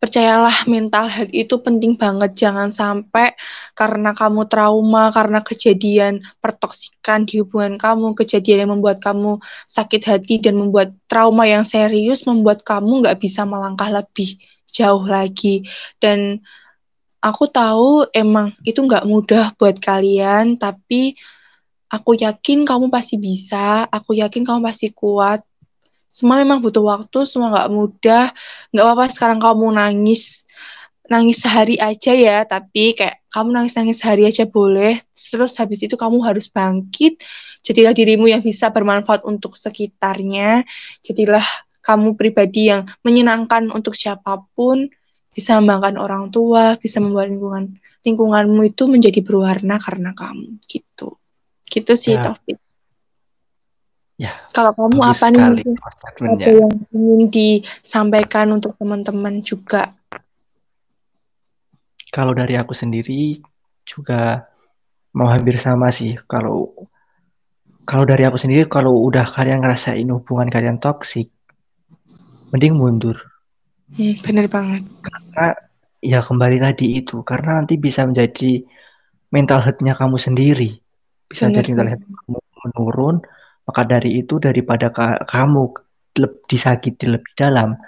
percayalah mental health itu penting banget. Jangan sampai karena kamu trauma karena kejadian pertoksikan di hubungan kamu kejadian yang membuat kamu sakit hati dan membuat trauma yang serius membuat kamu nggak bisa melangkah lebih jauh lagi. Dan aku tahu emang itu nggak mudah buat kalian tapi aku yakin kamu pasti bisa aku yakin kamu pasti kuat semua memang butuh waktu, semua nggak mudah. Nggak apa-apa sekarang kamu nangis, nangis sehari aja ya, tapi kayak kamu nangis-nangis sehari aja boleh. Terus habis itu kamu harus bangkit. Jadilah dirimu yang bisa bermanfaat untuk sekitarnya. Jadilah kamu pribadi yang menyenangkan untuk siapa pun, bisa membanggakan orang tua, bisa membuat lingkungan lingkunganmu itu menjadi berwarna karena kamu gitu. Gitu sih ya. Taufik. Ya. Kalau kamu apa nih apa yang ingin disampaikan untuk teman-teman juga? Kalau dari aku sendiri juga mau hampir sama sih. Kalau kalau dari aku sendiri kalau udah kalian ngerasain hubungan kalian toksik, mending mundur. Hmm, bener banget. Karena ya kembali tadi itu, karena nanti bisa menjadi mental health-nya kamu sendiri. Bisa bener, jadi mental health kamu menurun, maka dari itu daripada ka kamu disakiti lebih dalam,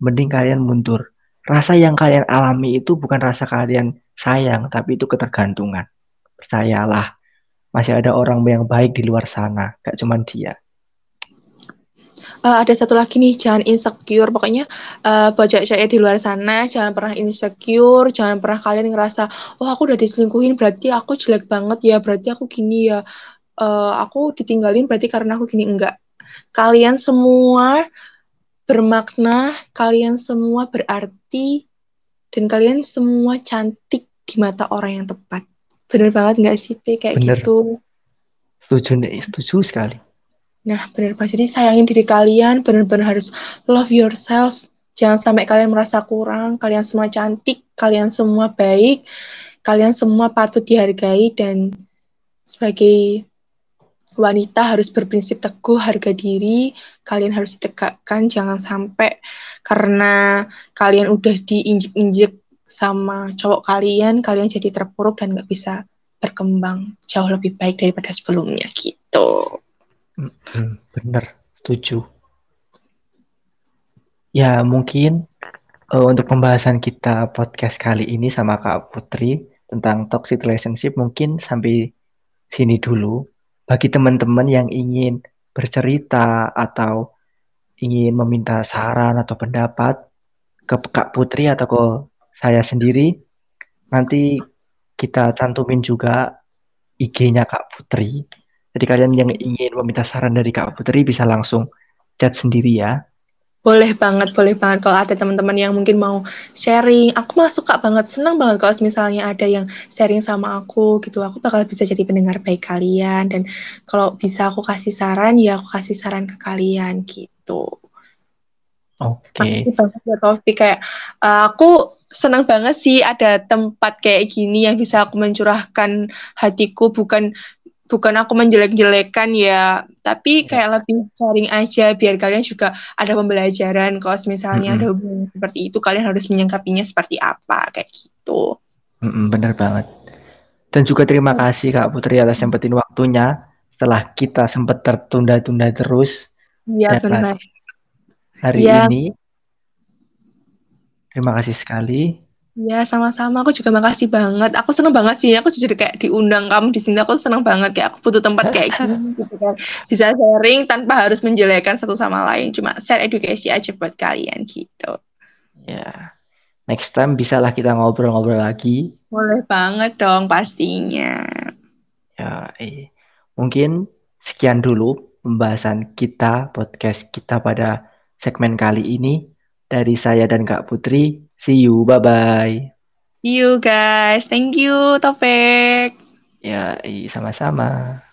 mending kalian mundur. Rasa yang kalian alami itu bukan rasa kalian sayang, tapi itu ketergantungan. Percayalah, masih ada orang yang baik di luar sana, gak cuma dia. Uh, ada satu lagi nih, jangan insecure. Pokoknya uh, buat cewek-cewek di luar sana, jangan pernah insecure, jangan pernah kalian ngerasa, oh aku udah diselingkuhin, berarti aku jelek banget ya, berarti aku gini ya uh, aku ditinggalin berarti karena aku gini enggak. Kalian semua bermakna, kalian semua berarti dan kalian semua cantik di mata orang yang tepat. Bener banget nggak sih, P? Kayak Bener. gitu. Setuju nih, setuju sekali. Nah, benar banget. Jadi sayangin diri kalian, benar-benar harus love yourself. Jangan sampai kalian merasa kurang, kalian semua cantik, kalian semua baik, kalian semua patut dihargai dan sebagai wanita harus berprinsip teguh harga diri, kalian harus ditegakkan, jangan sampai karena kalian udah diinjek-injek sama cowok kalian, kalian jadi terpuruk dan nggak bisa berkembang jauh lebih baik daripada sebelumnya gitu. Bener, setuju. Ya, mungkin uh, untuk pembahasan kita podcast kali ini sama Kak Putri tentang toxic relationship mungkin sampai sini dulu. Bagi teman-teman yang ingin bercerita atau ingin meminta saran atau pendapat ke Kak Putri atau ke saya sendiri, nanti kita cantumin juga IG-nya Kak Putri jadi kalian yang ingin meminta saran dari Kak Putri bisa langsung chat sendiri ya. Boleh banget, boleh banget kalau ada teman-teman yang mungkin mau sharing. Aku mah suka banget, senang banget kalau misalnya ada yang sharing sama aku gitu. Aku bakal bisa jadi pendengar baik kalian dan kalau bisa aku kasih saran ya aku kasih saran ke kalian gitu. Oke. Okay. Makasih banget ya Taufik kayak uh, aku senang banget sih ada tempat kayak gini yang bisa aku mencurahkan hatiku bukan bukan aku menjelek-jelekan ya, tapi iya. kayak lebih sharing aja biar kalian juga ada pembelajaran kalau misalnya mm -hmm. ada hubungan seperti itu kalian harus menyangkapinya seperti apa kayak gitu. Mm -mm, bener banget. Dan juga terima kasih Kak Putri atas sempetin waktunya setelah kita sempat tertunda-tunda terus. Iya benar. Hari ya. ini. Terima kasih sekali. Ya, sama-sama. Aku juga makasih banget. Aku seneng banget sih. Aku jadi kayak diundang kamu di sini. Aku seneng banget. Kayak aku butuh tempat kayak gini. gitu kan. Bisa sharing tanpa harus menjelekan satu sama lain. Cuma share edukasi aja buat kalian gitu. Ya. Next time bisalah kita ngobrol-ngobrol lagi. Boleh banget dong pastinya. Ya, eh. Mungkin sekian dulu pembahasan kita, podcast kita pada segmen kali ini. Dari saya dan Kak Putri. See you, bye-bye. See you guys. Thank you, Topik. Ya, sama-sama.